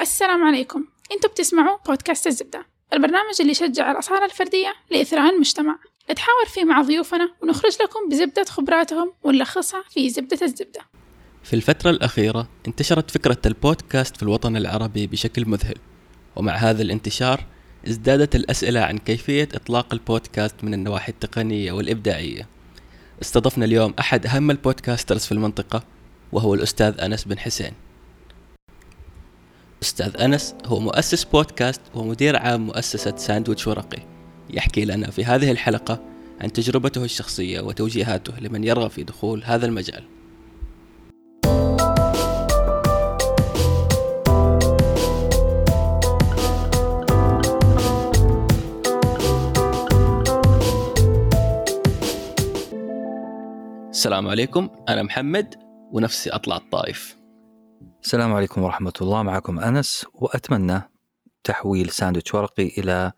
السلام عليكم. أنتوا بتسمعوا بودكاست الزبدة البرنامج اللي يشجع الأصالة الفردية لإثراء المجتمع. نتحاور فيه مع ضيوفنا ونخرج لكم بزبدة خبراتهم ونلخصها في زبدة الزبدة. في الفترة الأخيرة انتشرت فكرة البودكاست في الوطن العربي بشكل مذهل ومع هذا الانتشار ازدادت الأسئلة عن كيفية إطلاق البودكاست من النواحي التقنية والإبداعية. استضفنا اليوم أحد أهم البودكاسترز في المنطقة وهو الأستاذ أنس بن حسين. أستاذ أنس هو مؤسس بودكاست ومدير عام مؤسسة ساندويتش ورقي. يحكي لنا في هذه الحلقة عن تجربته الشخصية وتوجيهاته لمن يرغب في دخول هذا المجال. السلام عليكم أنا محمد ونفسي أطلع الطائف. السلام عليكم ورحمة الله. معكم أنس وأتمنى تحويل ساندويتش ورقي إلى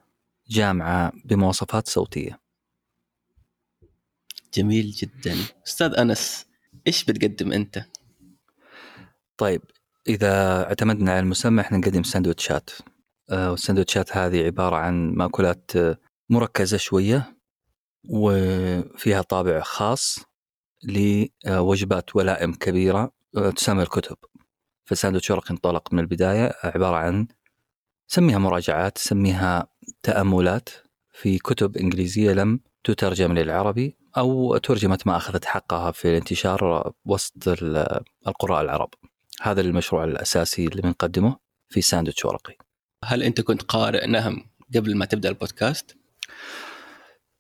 جامعة بمواصفات صوتية. جميل جدا. أستاذ أنس إيش بتقدم أنت؟ طيب إذا اعتمدنا على المسمى إحنا نقدم ساندويتشات. آه، والساندويتشات هذه عبارة عن مأكولات مركزة شوية وفيها طابع خاص لوجبات ولائم كبيرة آه، تسمى الكتب. فساندويتش ورق انطلق من البداية عبارة عن سميها مراجعات سميها تأملات في كتب إنجليزية لم تترجم للعربي أو ترجمت ما أخذت حقها في الانتشار وسط القراء العرب. هذا المشروع الأساسي اللي بنقدمه في ساندويتش ورقي. هل أنت كنت قارئ نهم قبل ما تبدأ البودكاست؟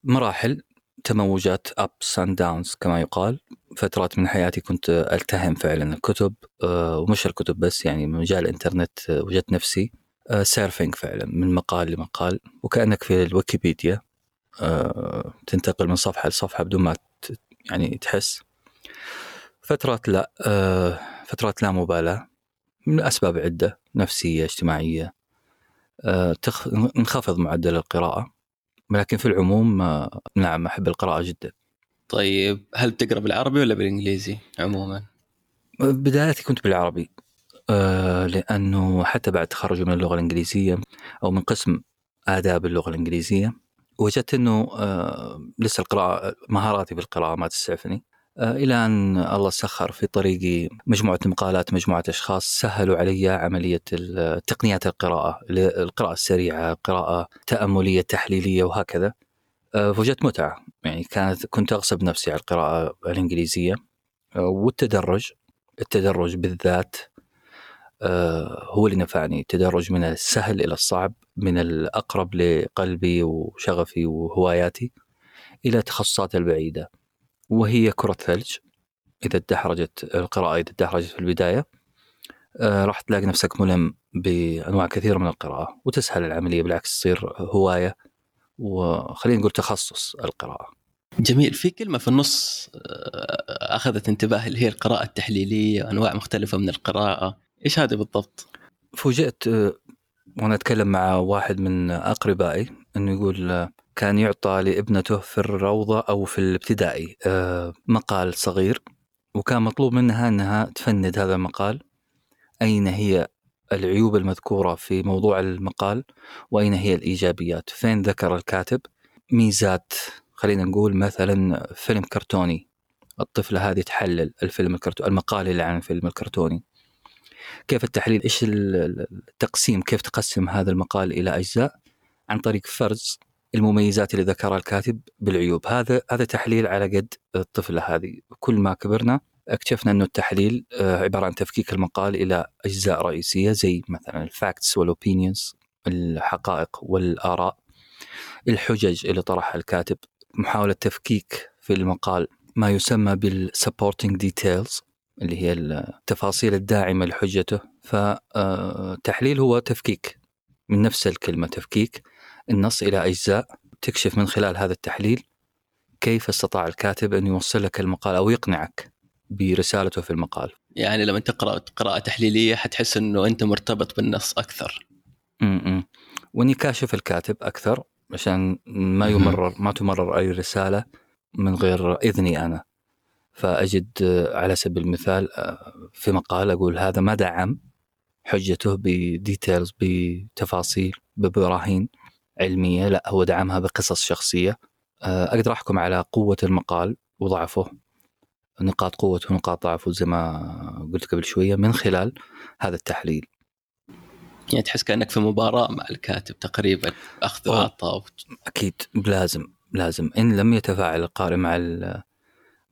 مراحل. تموجات ups and downs كما يقال. فترات من حياتي كنت ألتهم فعلا الكتب آه، ومش الكتب بس يعني مجال الإنترنت آه، وجدت نفسي surfing آه، فعلا من مقال لمقال وكأنك في الويكيبيديا تنتقل من صفحة لصفحة بدون ما يعني تحس. فترات لا فترات لا مبالاة من أسباب عدة نفسية اجتماعية انخفض معدل القراءة. ولكن في العموم نعم أحب القراءة جدا طيب هل تقرا بالعربي ولا بالإنجليزي عموما؟ بدايتي كنت بالعربي آه لأنه حتى بعد تخرجي من اللغة الإنجليزية أو من قسم آداب اللغة الإنجليزية وجدت إنه آه لسه القراءة مهاراتي بالقراءة ما تسعفني آه إلى أن الله سخر في طريقي مجموعة مقالات مجموعة أشخاص سهلوا علي عملية تقنيات القراءة القراءة السريعة قراءة تأملية تحليلية وهكذا. آه، فوجدت متعة. يعني كانت كنت أغصب نفسي على القراءة الإنجليزية. آه، والتدرج التدرج بالذات آه، هو اللي نفعني. التدرج من السهل إلى الصعب من الأقرب لقلبي وشغفي وهواياتي إلى التخصصات البعيدة. وهي كرة ثلج. إذا تدحرجت القراءة إذا تدحرجت في البداية راح تلاقي نفسك ملم بأنواع كثيرة من القراءة وتسهل العملية بالعكس تصير هواية وخلينا نقول تخصص القراءة. جميل. في كلمة في النص آه، أخذت انتباهي اللي هي القراءة التحليلية أنواع مختلفة من القراءة. إيش هذه بالضبط؟ فوجئت آه، وأنا أتكلم مع واحد من أقربائي أنه يقول آه، كان يعطى لابنته في الروضة أو في الابتدائي مقال صغير وكان مطلوب منها أنها تفند هذا المقال أين هي العيوب المذكورة في موضوع المقال وأين هي الإيجابيات؟ فين ذكر الكاتب ميزات خلينا نقول مثلا فيلم كرتوني الطفلة هذه تحلل الفيلم الكرتوني المقال اللي عن الفيلم الكرتوني. كيف التحليل إيش التقسيم كيف تقسم هذا المقال إلى أجزاء عن طريق فرز المميزات اللي ذكرها الكاتب بالعيوب. هذا هذا تحليل على قد الطفلة هذه. كل ما كبرنا اكتشفنا أنه التحليل آه، عبارة عن تفكيك المقال إلى أجزاء رئيسية زي مثلا ال facts وال opinions الحقائق والآراء الحجج اللي طرحها الكاتب محاولة تفكيك في المقال ما يسمى بال supporting details اللي هي التفاصيل الداعمة لحجته. فالتحليل هو تفكيك. من نفس الكلمة تفكيك. النص إلى أجزاء. تكشف من خلال هذا التحليل كيف استطاع الكاتب أن يوصل لك المقال أو يقنعك برسالته في المقال. يعني لما تقرا قراءة تحليلية حتحس إنه أنت مرتبط بالنص أكثر. امم وإني كاشف الكاتب أكثر عشان ما يمرر ما تمرر أي رسالة من غير إذني أنا. فأجد على سبيل المثال في مقال أقول هذا ما دعم حجته بديتيلز بتفاصيل ببراهين علمية لا هو دعمها بقصص شخصية. آه، أقدر أحكم على قوة المقال وضعفه نقاط قوته ونقاط ضعفه زي ما قلت قبل شوية من خلال هذا التحليل. يعني تحس كأنك في مباراة مع الكاتب تقريبا أوه. وعطاء أكيد لازم لازم. إن لم يتفاعل القارئ مع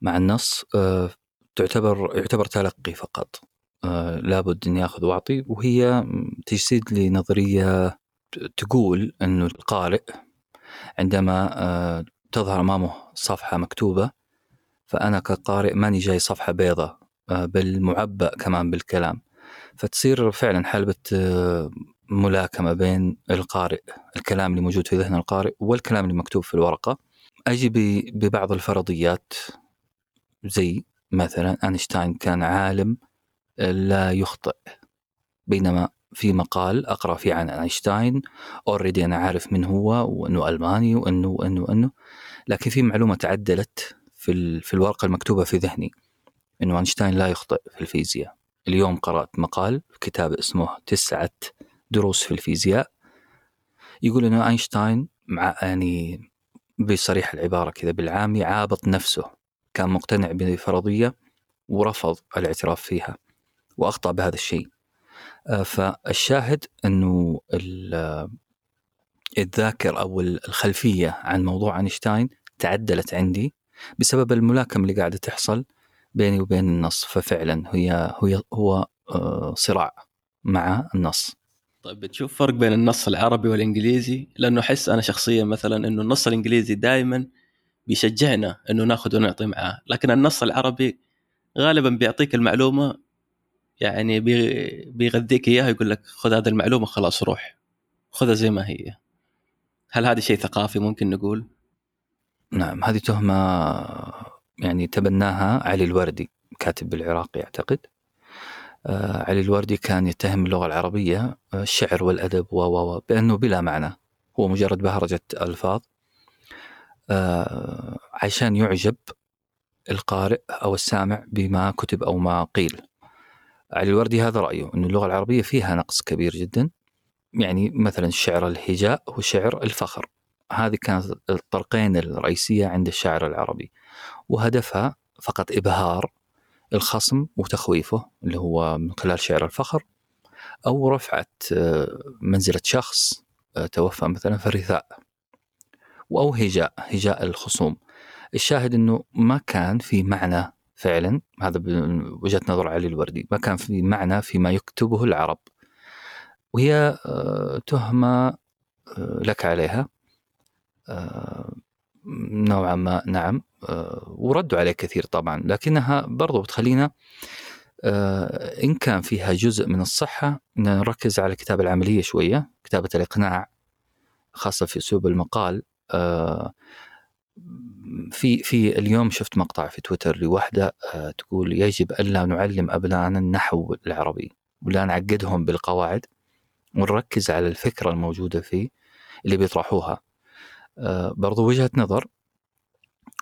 مع النص آه، تعتبر يعتبر تلقي فقط. آه، لابد ان ياخذ وأعطي وهي تجسيد لنظريه تقول انه القارئ عندما آه، تظهر أمامه صفحة مكتوبة فأنا كقارئ ماني جاي صفحة بيضاء آه، بل معبأ كمان بالكلام. فتصير فعلا حلبة ملاكمة بين القارئ الكلام اللي موجود في ذهن القارئ والكلام اللي مكتوب في الورقة. أجي ببعض الفرضيات زي مثلا أينشتاين كان عالم لا يخطئ. بينما في مقال أقرأ فيه عن أينشتاين already أنا عارف من هو وأنه ألماني وأنه وأنه وأنه لكن في معلومة تعدلت في, في الورقة المكتوبة في ذهني أنه أينشتاين لا يخطئ في الفيزياء. اليوم قرأت مقال في كتاب اسمه تسعة دروس في الفيزياء. يقول إنه أينشتاين مع يعني بصريح العبارة كذا بالعامي عابط نفسه. كان مقتنع بفرضية ورفض الاعتراف فيها وأخطأ بهذا الشيء. آه، فالشاهد ال- الذاكر أو الخلفية عن موضوع أينشتاين تعدلت عندي بسبب الملاكمة اللي قاعدة تحصل بيني وبين النص. ففعلا هي هي هو آه، صراع مع النص. طيب بتشوف فرق بين النص العربي والإنجليزي؟ لأنه أحس أنا شخصيا مثلا إنه النص الإنجليزي دائما بيشجعنا إنه ناخذ ونعطي معاه. لكن النص العربي غالبا بيعطيك المعلومة يعني بي- بيغذيك إياها يقول لك خذ هذه المعلومة خلاص روح خذها زي ما هي. هل هذا شيء ثقافي ممكن نقول؟ نعم هذه تهمة يعني تبناها علي الوردي كاتب العراقي أعتقد. آه علي الوردي كان يتهم اللغة العربية آه، الشعر والأدب و بأنه بلا معنى هو مجرد بهرجة ألفاظ. آه عشان يعجب القارئ أو السامع بما كتب أو ما قيل. علي الوردي هذا رأيه أن اللغة العربية فيها نقص كبير جدا. يعني مثلا شعر الهجاء وشعر الفخر. هذه كانت الطرقين الرئيسية عند الشاعر العربي. وهدفها فقط إبهار الخصم وتخويفه اللي هو من خلال شعر الفخر أو رفعة آه، منزلة شخص آه، توفى مثلا في الرثاء. أو هجاء هجاء الخصوم. الشاهد أنه ما كان في معنى فعلا هذا بوجهة نظر علي الوردي ما كان في معنى فيما يكتبه العرب. وهي آه، تهمة آه، لك عليها. آه، نوعا ما نعم وردوا عليه كثير طبعا لكنها برضو بتخلينا إن كان فيها جزء من الصحة نركز على الكتابة العملية شوية كتابة الإقناع خاصة في أسلوب المقال. في في اليوم شفت مقطع في تويتر لوحدة آه، تقول يجب ألا نعلم أبنائنا النحو العربي ولا نعقدهم بالقواعد ونركز على الفكرة الموجودة فيه اللي بيطرحوها. آه، برضو وجهة نظر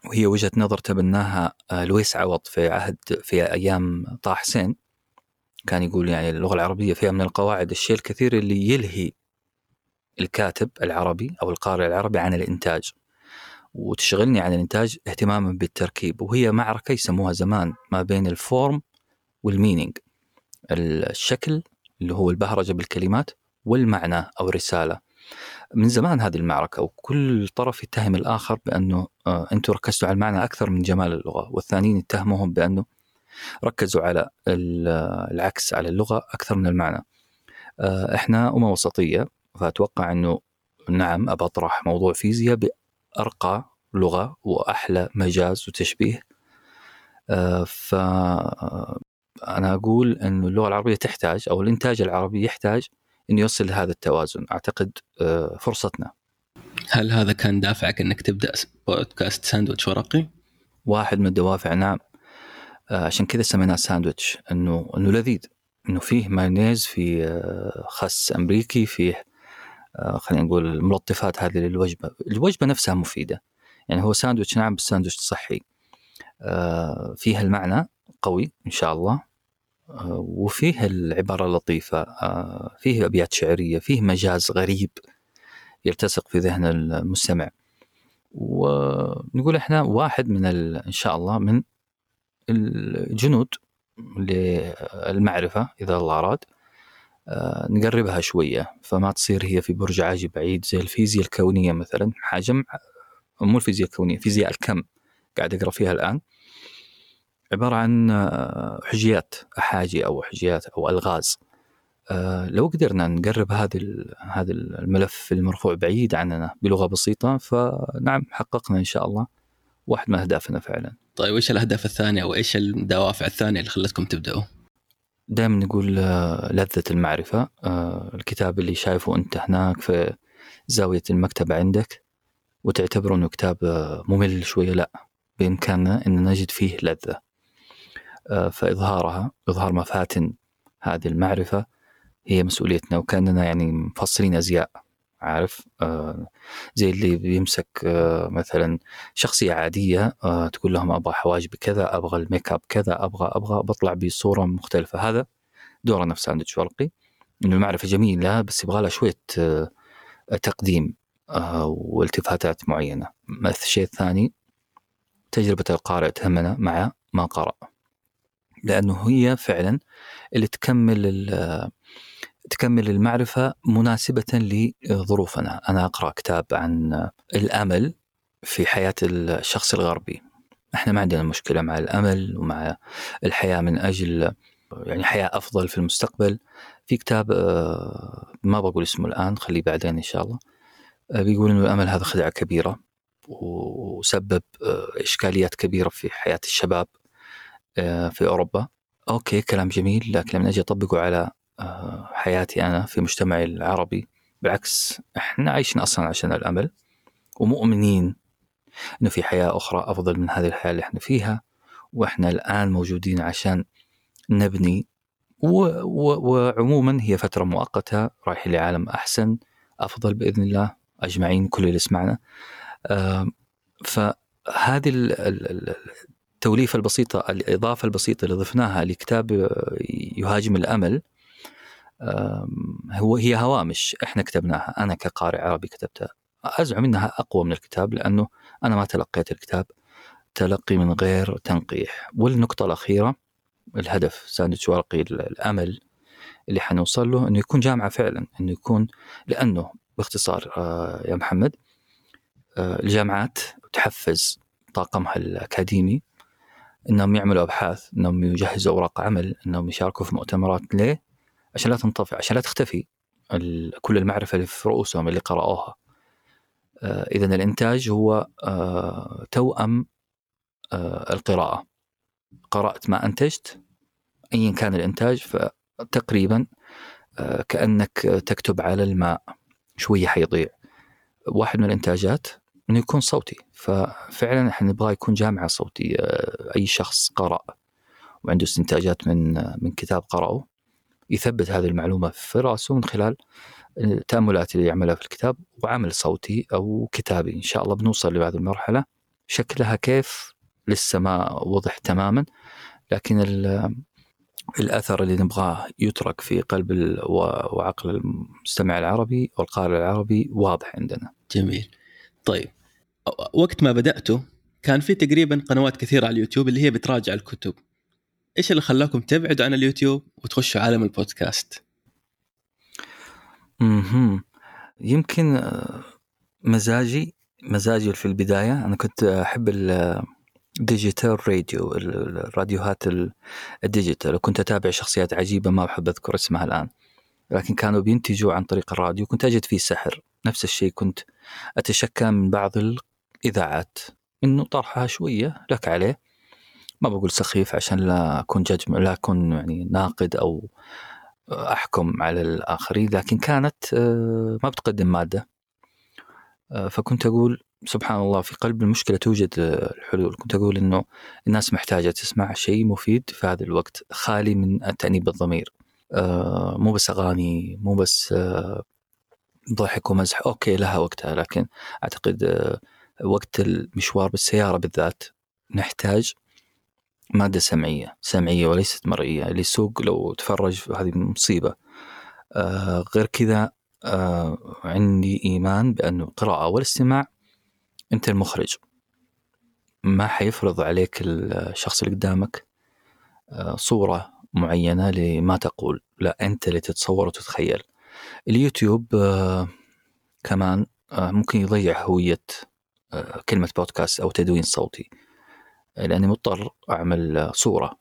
وهي وجهة نظر تبناها آه، لويس عوض في عهد في أيام طه حسين. كان يقول يعني اللغة العربية فيها من القواعد الشيء الكثير اللي يلهي الكاتب العربي أو القارئ العربي عن الإنتاج وتشغلني عن الإنتاج اهتماما بالتركيب وهي معركة يسموها زمان ما بين الفورم والمينينج. الشكل اللي هو البهرجة بالكلمات والمعنى أو الرسالة. من زمان هذه المعركة وكل طرف يتهم الآخر بأنه آه أنتم ركزتوا على المعنى أكثر من جمال اللغة والثانيين يتهموهم بأنه ركزوا على ال- العكس على اللغة أكثر من المعنى. آه إحنا أمة وسطية فأتوقع أنه نعم أطرح موضوع فيزياء بأرقى لغة وأحلى مجاز وتشبيه. آه ف أنا أقول أن اللغة العربية تحتاج أو الإنتاج العربي يحتاج أن يوصل لهذا التوازن. أعتقد آه، فرصتنا. هل هذا كان دافعك أنك تبدأ بودكاست ساندويتش ورقي؟ واحد من الدوافع نعم. آه، عشان كذا سميناه ساندويتش أنه أنه لذيذ. أنه فيه مايونيز فيه خس أمريكي فيه خلينا نقول الملطفات هذه للوجبة، الوجبة نفسها مفيدة. يعني هو ساندويتش نعم بس ساندويتش صحي. آه، فيها المعنى قوي إن شاء الله. آه، وفيه العبارة اللطيفة. آه، فيه أبيات شعرية فيه مجاز غريب يلتصق في ذهن المستمع. ونقول إحنا واحد من إن شاء الله من الجنود للمعرفة إذا الله أراد. آه، نقربها شوية فما تصير هي في برج عاجي بعيد زي الفيزياء الكونية مثلا حاجة مو الفيزياء الكونية فيزياء الكم قاعد أقرأ فيها الآن. عبارة عن آه، حجيات أحاجي أو حجيات أو ألغاز. آه، لو قدرنا نقرب هذا هذا الملف المرفوع بعيد عننا بلغة بسيطة فنعم حققنا إن شاء الله واحد من أهدافنا فعلا. طيب وإيش الأهداف الثانية وإيش الدوافع الثانية اللي خلتكم تبدأوا؟ دائما نقول آه، لذة المعرفة. الكتاب اللي شايفه أنت هناك في زاوية المكتبة عندك وتعتبره أنه كتاب ممل شوية. لا بإمكاننا أن نجد فيه لذة. آه، فإظهارها إظهار مفاتن هذه المعرفة هي مسؤوليتنا وكأننا يعني مفصلين أزياء. عارف آه زي اللي بيمسك آه مثلا شخصية عادية آه تقول لهم أبغى حواجبي كذا أبغى الميك أب كذا أبغى أبغى بطلع بصورة مختلفة. هذا دورة نفس عند شورقي إنه المعرفة جميلة بس يبغى لها شوية تقديم والتفاتات معينة. الشيء الثاني تجربة القارئ تهمنا مع ما قرأ. لأنه هي فعلا اللي تكمل تكمل المعرفة مناسبة لظروفنا، أنا أقرأ كتاب عن الأمل في حياة الشخص الغربي. إحنا ما عندنا مشكلة مع الأمل ومع الحياة من أجل يعني حياة أفضل في المستقبل. في كتاب آه، ما بقول اسمه الآن خليه بعدين إن شاء الله. آه، بيقول إنه الأمل هذا خدعة كبيرة وسبب آه، إشكاليات كبيرة في حياة الشباب في أوروبا أوكي كلام جميل لكن لما أجي أطبقه على حياتي أنا في مجتمعي العربي. بالعكس إحنا عايشين أصلا عشان الأمل ومؤمنين إنه في حياة أخرى أفضل من هذه الحياة اللي إحنا فيها. وإحنا الآن موجودين عشان نبني و و وعموما هي فترة مؤقتة رايحين لعالم أحسن أفضل بإذن الله. أجمعين كل اللي سمعنا آه فهذه التوليفة البسيطة الإضافة البسيطة اللي ضفناها لكتاب يهاجم الأمل هو هي هوامش إحنا كتبناها أنا كقارئ عربي كتبتها أزعم إنها أقوى من الكتاب لأنه أنا ما تلقيت الكتاب تلقي من غير تنقيح والنقطة الأخيرة الهدف ساندويتش ورقي الأمل اللي حنوصل له إنه يكون جامعة فعلا إنه يكون لأنه باختصار آه، يا محمد آه، الجامعات تحفز طاقمها الأكاديمي إنهم يعملوا أبحاث إنهم يجهزوا أوراق عمل إنهم يشاركوا في مؤتمرات ليه؟ عشان لا تنطفئ عشان لا تختفي كل المعرفة اللي في رؤوسهم اللي قرأوها. آه اذا الإنتاج هو آه توأم آه القراءة. قرأت ما أنتجت ايا كان الإنتاج فتقريبا كأنك تكتب على الماء شوية حيضيع. واحد من الإنتاجات إنه يكون صوتي ففعلا إحنا نبغى يكون جامعة صوتية أي شخص قرأ وعنده استنتاجات من من كتاب قرأه. يثبت هذه المعلومة في رأسه من خلال التاملات اللي يعملها في الكتاب وعمل صوتي أو كتابي. إن شاء الله بنوصل لهذه المرحلة. شكلها كيف؟ لسه ما وضح تماما. لكن الأثر اللي نبغاه يترك في قلب وعقل المستمع العربي والقارئ العربي واضح عندنا. جميل. طيب وقت ما بدأته كان في تقريبا قنوات كثيرة على اليوتيوب اللي هي بتراجع الكتب. إيش اللي خلاكم تبعدوا عن اليوتيوب وتخشوا عالم البودكاست؟ أها يمكن آه، مزاجي مزاجي في البداية أنا كنت أحب ال digital radio الراديوهات ال digital وكنت أتابع شخصيات عجيبة ما أحب أذكر اسمها الآن. لكن كانوا بينتجوا عن طريق الراديو كنت أجد فيه سحر. نفس الشيء كنت أتشكى من بعض الإذاعات. إنه طرحها شوية لك عليه. ما بقول سخيف عشان لا أكون ججم لا أكون يعني ناقد أو أحكم على الآخرين لكن كانت آه، ما بتقدم مادة. آه، فكنت أقول سبحان الله في قلب المشكلة توجد الحلول. كنت أقول أنه الناس محتاجة تسمع شيء مفيد في هذا الوقت خالي من التأنيب الضمير. آه، مو بس أغاني مو بس ضحك ومزح. أوكي لها وقتها لكن أعتقد آه، وقت المشوار بالسيارة بالذات نحتاج مادة سمعية سمعية وليست مرئية اللي يسوق لو تفرج هذه مصيبة. آه غير كذا آه عندي إيمان بأنه القراءة والاستماع أنت المخرج. ما حيفرض عليك الشخص اللي قدامك آه صورة معينة لما تقول لا أنت اللي تتصور وتتخيل. اليوتيوب آه كمان آه ممكن يضيع هوية آه كلمة بودكاست أو تدوين صوتي. لأني مضطر أعمل صورة.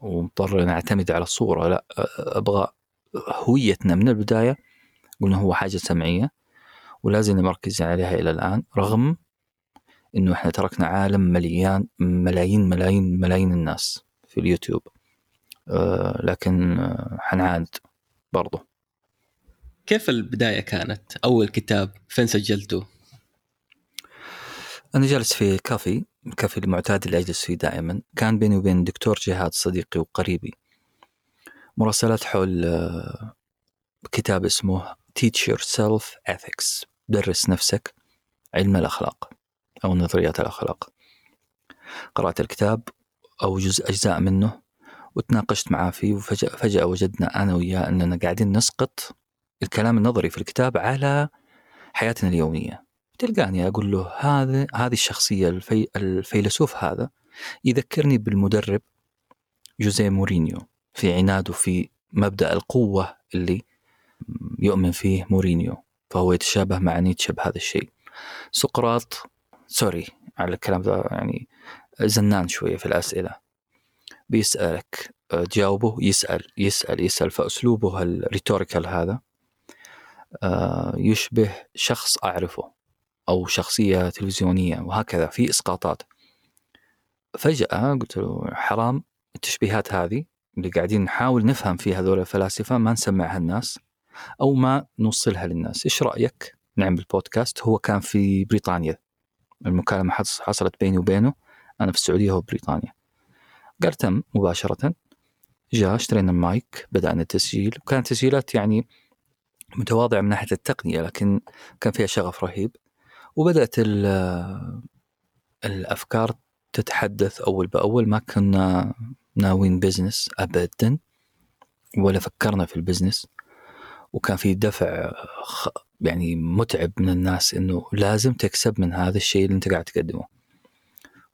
ومضطر اني أعتمد على الصورة. لا أبغى هويتنا من البداية. قلنا هو حاجة سمعية. ولازم نركز عليها إلى الآن. رغم إنه إحنا تركنا عالم مليان ملايين ملايين ملايين الناس في اليوتيوب. آه لكن آه حنعاند برضه كيف البداية كانت؟ أول كتاب فين سجلته؟ أنا جالس في كافي. الكافي المعتاد اللي اجلس فيه دائما كان بيني وبين دكتور جهاد صديقي وقريبي. مراسلات حول كتاب اسمه Teach Yourself Ethics درس نفسك علم الأخلاق أو نظريات الأخلاق. قرأت الكتاب أو جزء أجزاء منه وتناقشت معاه فيه وفجأة فجأة وجدنا أنا وياه أننا قاعدين نسقط الكلام النظري في الكتاب على حياتنا اليومية. تلقاني أقول له هذا هذه الشخصية الفي الفيلسوف هذا يذكرني بالمدرب جوزيه مورينيو في عناده في مبدأ القوة اللي يؤمن فيه مورينيو فهو يتشابه مع نيتشه بهذا الشيء. سقراط sorry على الكلام ده يعني زنان شوية في الأسئلة. بيسألك تجاوبه يسأل يسأل يسأل فأسلوبه ال rhetorical هذا يشبه شخص أعرفه. أو شخصية تلفزيونية وهكذا في إسقاطات. فجأة قلت له حرام التشبيهات هذه اللي قاعدين نحاول نفهم فيها هذول الفلاسفة ما نسمعها الناس أو ما نوصلها للناس. إيش رأيك نعمل بودكاست؟ هو كان في بريطانيا. المكالمة حصلت بيني وبينه أنا في السعودية وهو بريطانيا. قال تم. مباشرة جاء اشترينا المايك بدأنا التسجيل. وكانت تسجيلات يعني متواضعة من ناحية التقنية لكن كان فيها شغف رهيب. وبدأت الأفكار تتحدث أول بأول. ما كنا ناويين بزنس أبدا ولا فكرنا في ال business وكان في دفع يعني متعب من الناس إنه لازم تكسب من هذا الشيء اللي أنت قاعد تقدمه.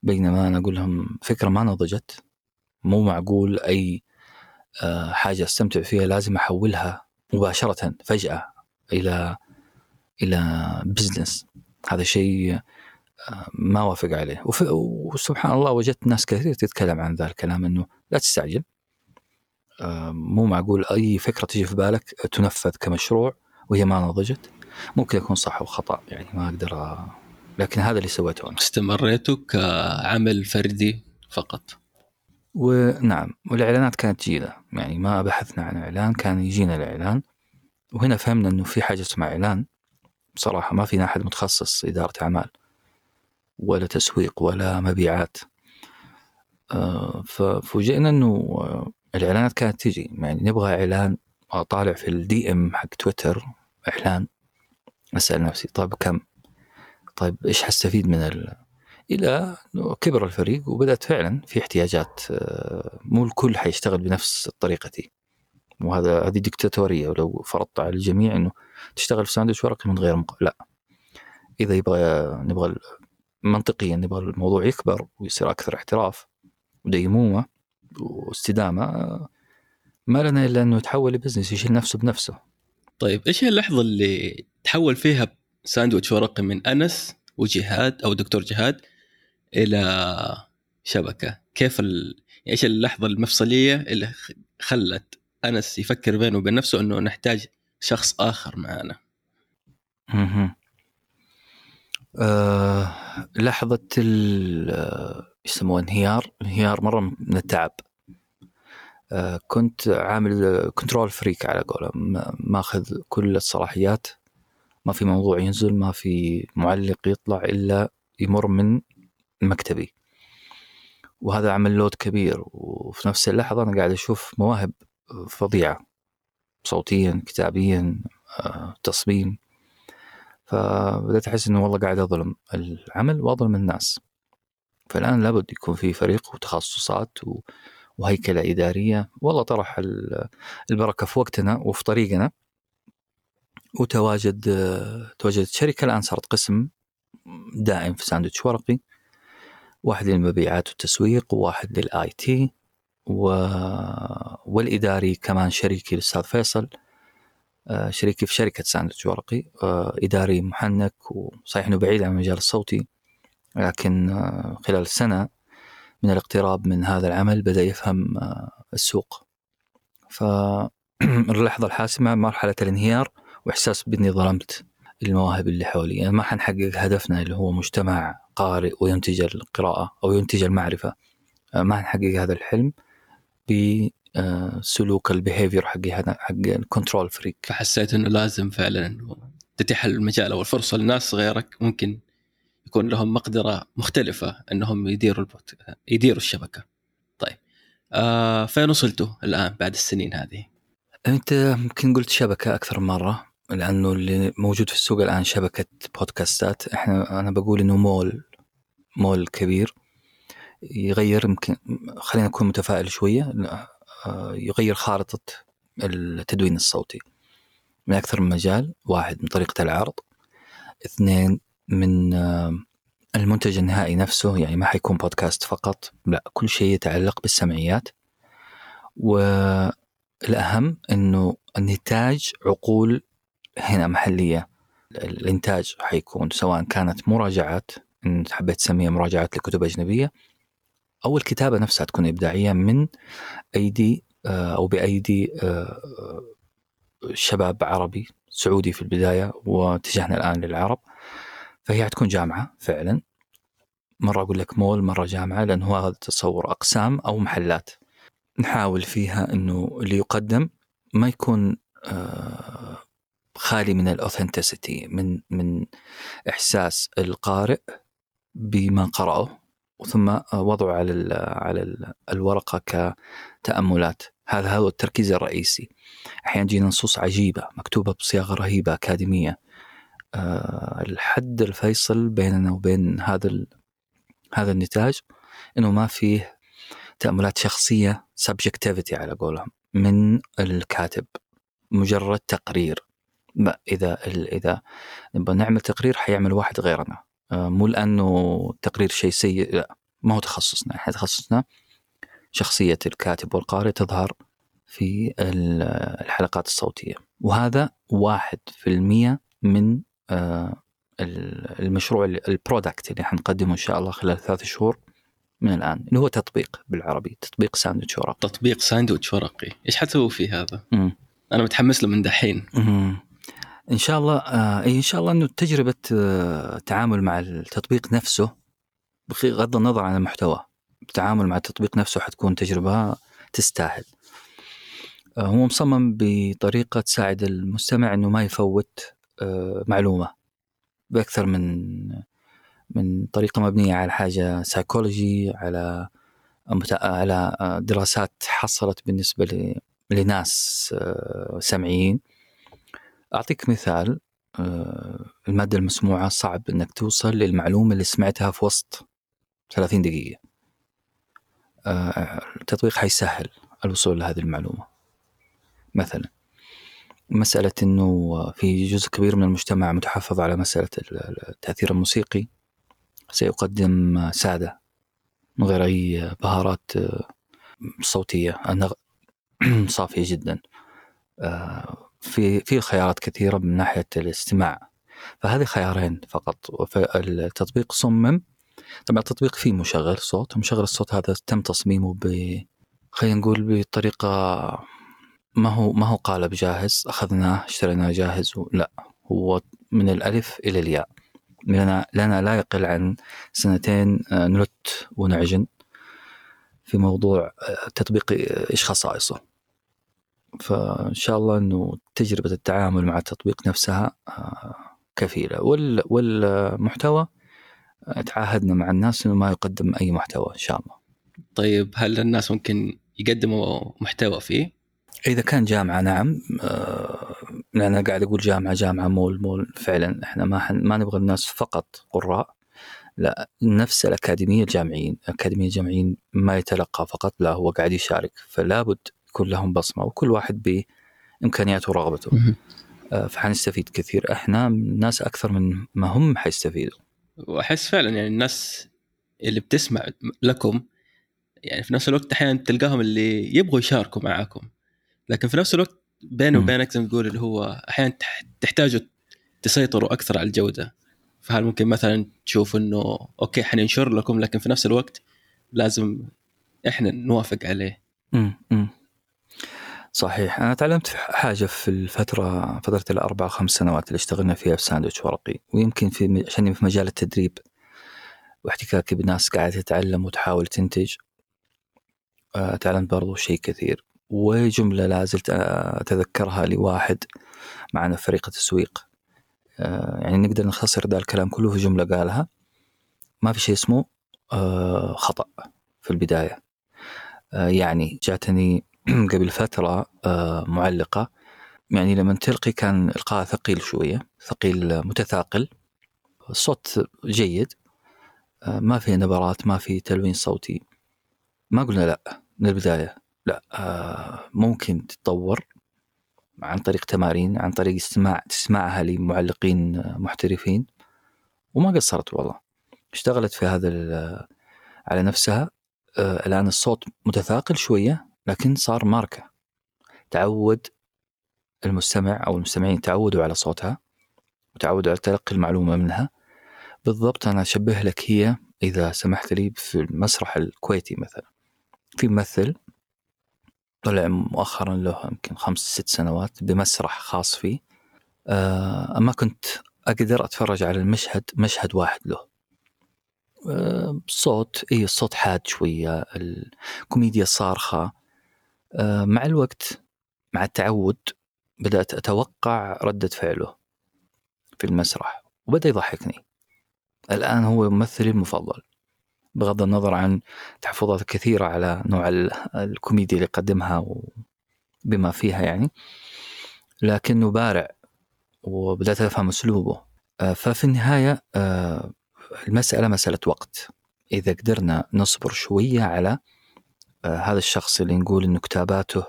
بينما أنا أقول لهم فكرة ما نضجت. مو معقول أي حاجة أستمتع فيها لازم أحولها مباشرة فجأة إلى إلى business هذا شيء ما وافق عليه. وسبحان الله وجدت ناس كثير تتكلم عن ذا الكلام إنه لا تستعجل. مو معقول أي فكرة تجي في بالك تنفذ كمشروع وهي ما نضجت. ممكن يكون صح وخطأ يعني ما أقدر لكن هذا اللي سويته أنا. استمريتوا كعمل فردي فقط؟ ونعم والإعلانات كانت تجينا يعني ما بحثنا عن إعلان كان يجينا الإعلان. وهنا فهمنا إنه في حاجة اسمها إعلان. بصراحة ما فينا أحد متخصص إدارة أعمال ولا تسويق ولا مبيعات. ففوجئنا أنه الإعلانات كانت تجي يعني نبغى إعلان أطالع في ال DM حق تويتر إعلان. أسأل نفسي طيب كم؟ طيب إيش حستفيد من ال... إلى كبر الفريق وبدأت فعلا في احتياجات مو الكل حيشتغل بنفس طريقتي. وهذا هذه ديكتاتورية ولو فرضت على الجميع إنه تشتغل في ساندويتش ورقي من غير مق... لا. إذا يبغى نبغى منطقيا نبغى الموضوع يكبر ويصير أكثر احتراف وديمومة واستدامة ما لنا إلا إنه يتحول ل business يشيل نفسه بنفسه. طيب إيش هي اللحظة اللي تحول فيها ساندويتش ورقي من أنس وجهاد أو دكتور جهاد إلى شبكة؟ كيف ال... إيش اللحظة المفصلية اللي خلت أنس يفكر بينه وبين نفسه إنه نحتاج شخص آخر معنا أها آه لحظة يسموه انهيار انهيار مرة من التعب. آه كنت عامل control freak على قولهم ماخذ كل الصلاحيات. ما في موضوع ينزل ما في معلق يطلع إلا يمر من مكتبي. وهذا عمل load كبير. وفي نفس اللحظة أنا قاعد أشوف مواهب فظيعة. صوتيا كتابيا تصميم. فبدأت أحس إنه والله قاعد أظلم العمل وأظلم الناس. فالآن لابد يكون في فريق وتخصصات و... وهيكلة إدارية. والله طرح ال- البركة في وقتنا وفي طريقنا. وتواجد تواجدت شركة الآن صارت قسم دائم في ساندويتش ورقي. واحد للمبيعات والتسويق وواحد لل IT. و... والإداري كمان شريكي الأستاذ فيصل آه، شريكي في شركة ساندويتش ورقي آه، إداري محنك وصحيح إنه بعيد عن المجال الصوتي لكن آه، خلال سنة من الاقتراب من هذا العمل بدأ يفهم السوق. فاللحظه الحاسمة مرحلة الانهيار وإحساس بإني ظلمت المواهب اللي حولي. يعني ما حنحقق هدفنا اللي هو مجتمع قارئ وينتج القراءة أو ينتج المعرفة. آه، ما حنحقق هذا الحلم. بسلوك ال behavior حقي هذا حق ال control freak فحسيت إنه لازم فعلا إنه تتيح المجال أو الفرصة لناس غيرك ممكن يكون لهم مقدرة مختلفة إنهم يديروا البوت يديروا الشبكة. طيب آه فين وصلتوا الآن بعد السنين هذه؟ أنت يمكن قلت شبكة أكثر من مرة لأنه اللي موجود في السوق الآن شبكة بودكاستات إحنا أنا بقول إنه مول مول كبير يغير يمكن خلينا نكون متفائل شوية لا، آه، يغير خارطة التدوين الصوتي من أكثر من مجال واحد من طريقة العرض اثنين من آه، المنتج النهائي نفسه يعني ما حيكون بودكاست فقط لا كل شيء يتعلق بالسمعيات والأهم أنه النتاج عقول هنا محلية الإنتاج حيكون سواء كانت مراجعات إن حبيت تسميها مراجعات لكتب أجنبية أو الكتابة نفسها تكون إبداعية من أيدي آه، أو بأيدي آه، شباب عربي سعودي في البداية واتجهنا الآن للعرب. فهي حتكون جامعة فعلا. مرة أقول لك مول مرة جامعة لأنه هذا تصور أقسام أو محلات. نحاول فيها أنه اللي يقدم ما يكون آه، خالي من الأوثنتسيتي من من إحساس القارئ بما قرأه. ثم وضعه على ال على ال الورقة كتأملات. هذا هو التركيز الرئيسي. أحيانا تجينا نصوص عجيبة مكتوبة بصياغة رهيبة أكاديمية. أه الحد الفيصل بيننا وبين هذا هذا النتاج إنه ما فيه تأملات شخصية subjectivity على قولهم من الكاتب. مجرد تقرير. إذا إذا نبغى نعمل تقرير حيعمل واحد غيرنا. مو لأنه التقرير شيء سيء لا ما هو تخصصنا إحنا تخصصنا شخصية الكاتب والقارئ تظهر في ال- الحلقات الصوتية وهذا واحد في المية من آه، ال- المشروع البرودكت اللي حنقدمه إن شاء الله خلال ثلاث شهور من الآن اللي هو تطبيق بالعربي تطبيق ساندويتش ورق تطبيق ساندويتش ورقي، إيش حتسوي فيه هذا؟ مم. أنا متحمس له من دحين. مم. إن شاء الله آه إيه، إن شاء الله إنه تجربة آه التعامل مع التطبيق نفسه بغض النظر عن المحتوى التعامل مع التطبيق نفسه حتكون تجربة تستاهل. آه هو مصمم بطريقة تساعد المستمع إنه ما يفوت آه معلومة بأكثر من من طريقة مبنية على حاجة سايكولوجي على على دراسات حصلت بالنسبة لناس آه، سمعيين. أعطيك مثال آه، المادة المسموعة صعب أنك توصل للمعلومة اللي سمعتها في وسط 30 دقيقة. آه، التطبيق حيسهل الوصول لهذه المعلومة. مثلا مسألة أنه في جزء كبير من المجتمع متحفظ على مسألة ال- التأثير الموسيقي سيقدم سادة من غير أي بهارات آه، صوتية صافية جدا. في في خيارات كثيرة من ناحية الاستماع. فهذه خيارين فقط. فالتطبيق صمم. طبعا التطبيق فيه مشغل صوت. ومشغل الصوت هذا تم تصميمه ب خلينا نقول بطريقة ما هو ما هو قالب جاهز أخذناه اشتريناه جاهز لا. هو من الألف إلى الياء. لنا لنا لا يقل عن سنتين آه، نلت ونعجن في موضوع آه، تطبيق إيش خصائصه فإن شاء الله إنه تجربة التعامل مع التطبيق نفسها آه، كفيلة. وال والمحتوى آه، تعاهدنا مع الناس إنه ما يقدم أي محتوى إن شاء الله. طيب هل الناس ممكن يقدموا محتوى فيه؟ إذا كان جامعة نعم. آه، أنا قاعد أقول جامعة جامعة مول مول. فعلا إحنا ما حن ما نبغى الناس فقط قراء. لا نفس الأكاديمية الجامعيين الأكاديمية الجامعيين ما يتلقى فقط لا هو قاعد يشارك. فلا بد يكون لهم بصمة وكل واحد بإمكانياته ورغبته. آه، فحنستفيد كثير. إحنا ناس أكثر من ما هم حيستفيدوا. وأحس فعلا يعني الناس اللي بتسمع لكم يعني في نفس الوقت أحيانا تلقاهم اللي يبغوا يشاركوا معاكم. لكن في نفس الوقت بيني. وبينك زي ما تقول اللي هو أحيانا تح- تحتاجوا تسيطروا أكثر على الجودة. فهل ممكن مثلا تشوف إنه أوكي حننشر لكم لكن في نفس الوقت لازم إحنا نوافق عليه. امم أمم. صحيح. أنا تعلمت حاجة في الفترة فترة الأربع خمس سنوات اللي اشتغلنا فيها في ساندويتش ورقي ويمكن في عشان في مجال التدريب واحتكاكي بناس قاعدة تتعلم وتحاول تنتج. آه، تعلمت برضو شيء كثير. وجملة لا زلت آه، أتذكرها لواحد معنا في فريق التسويق. آه، يعني نقدر نختصر ذا الكلام كله في جملة قالها. ما في شيء اسمه خطأ في البداية. آه، يعني جاتني قبل فترة آه، معلقة. يعني لما تلقي كان إلقاء ثقيل شوية ثقيل متثاقل. الصوت جيد. آه، ما في نبرات ما في تلوين صوتي. ما قلنا لا من البداية. لا آه، ممكن تتطور عن طريق تمارين عن طريق استماع تسمعها لمعلقين آه، محترفين. وما قصرت والله. اشتغلت في هذا على نفسها. آه، الآن الصوت متثاقل شوية. لكن صار ماركة. تعود المستمع أو المستمعين تعودوا على صوتها وتعودوا على تلقي المعلومة منها. بالضبط أنا أشبه لك هي إذا سمحت لي في المسرح الكويتي مثلا. في ممثل طلع مؤخرا له يمكن خمس ست سنوات بمسرح خاص فيه. آه ما كنت أقدر أتفرج على المشهد مشهد واحد له. آه صوت إيه الصوت حاد شوية الكوميديا صارخة. آه مع الوقت مع التعود بدأت أتوقع ردة فعله في المسرح وبدأ يضحكني. الآن هو ممثلي المفضل بغض النظر عن تحفظات كثيرة على نوع ال- الكوميديا اللي قدمها وبما فيها يعني. لكنه بارع وبدأت أفهم أسلوبه. آه، ففي النهاية آه، المسألة مسألة وقت. إذا قدرنا نصبر شوية على آه، هذا الشخص اللي نقول إنه كتاباته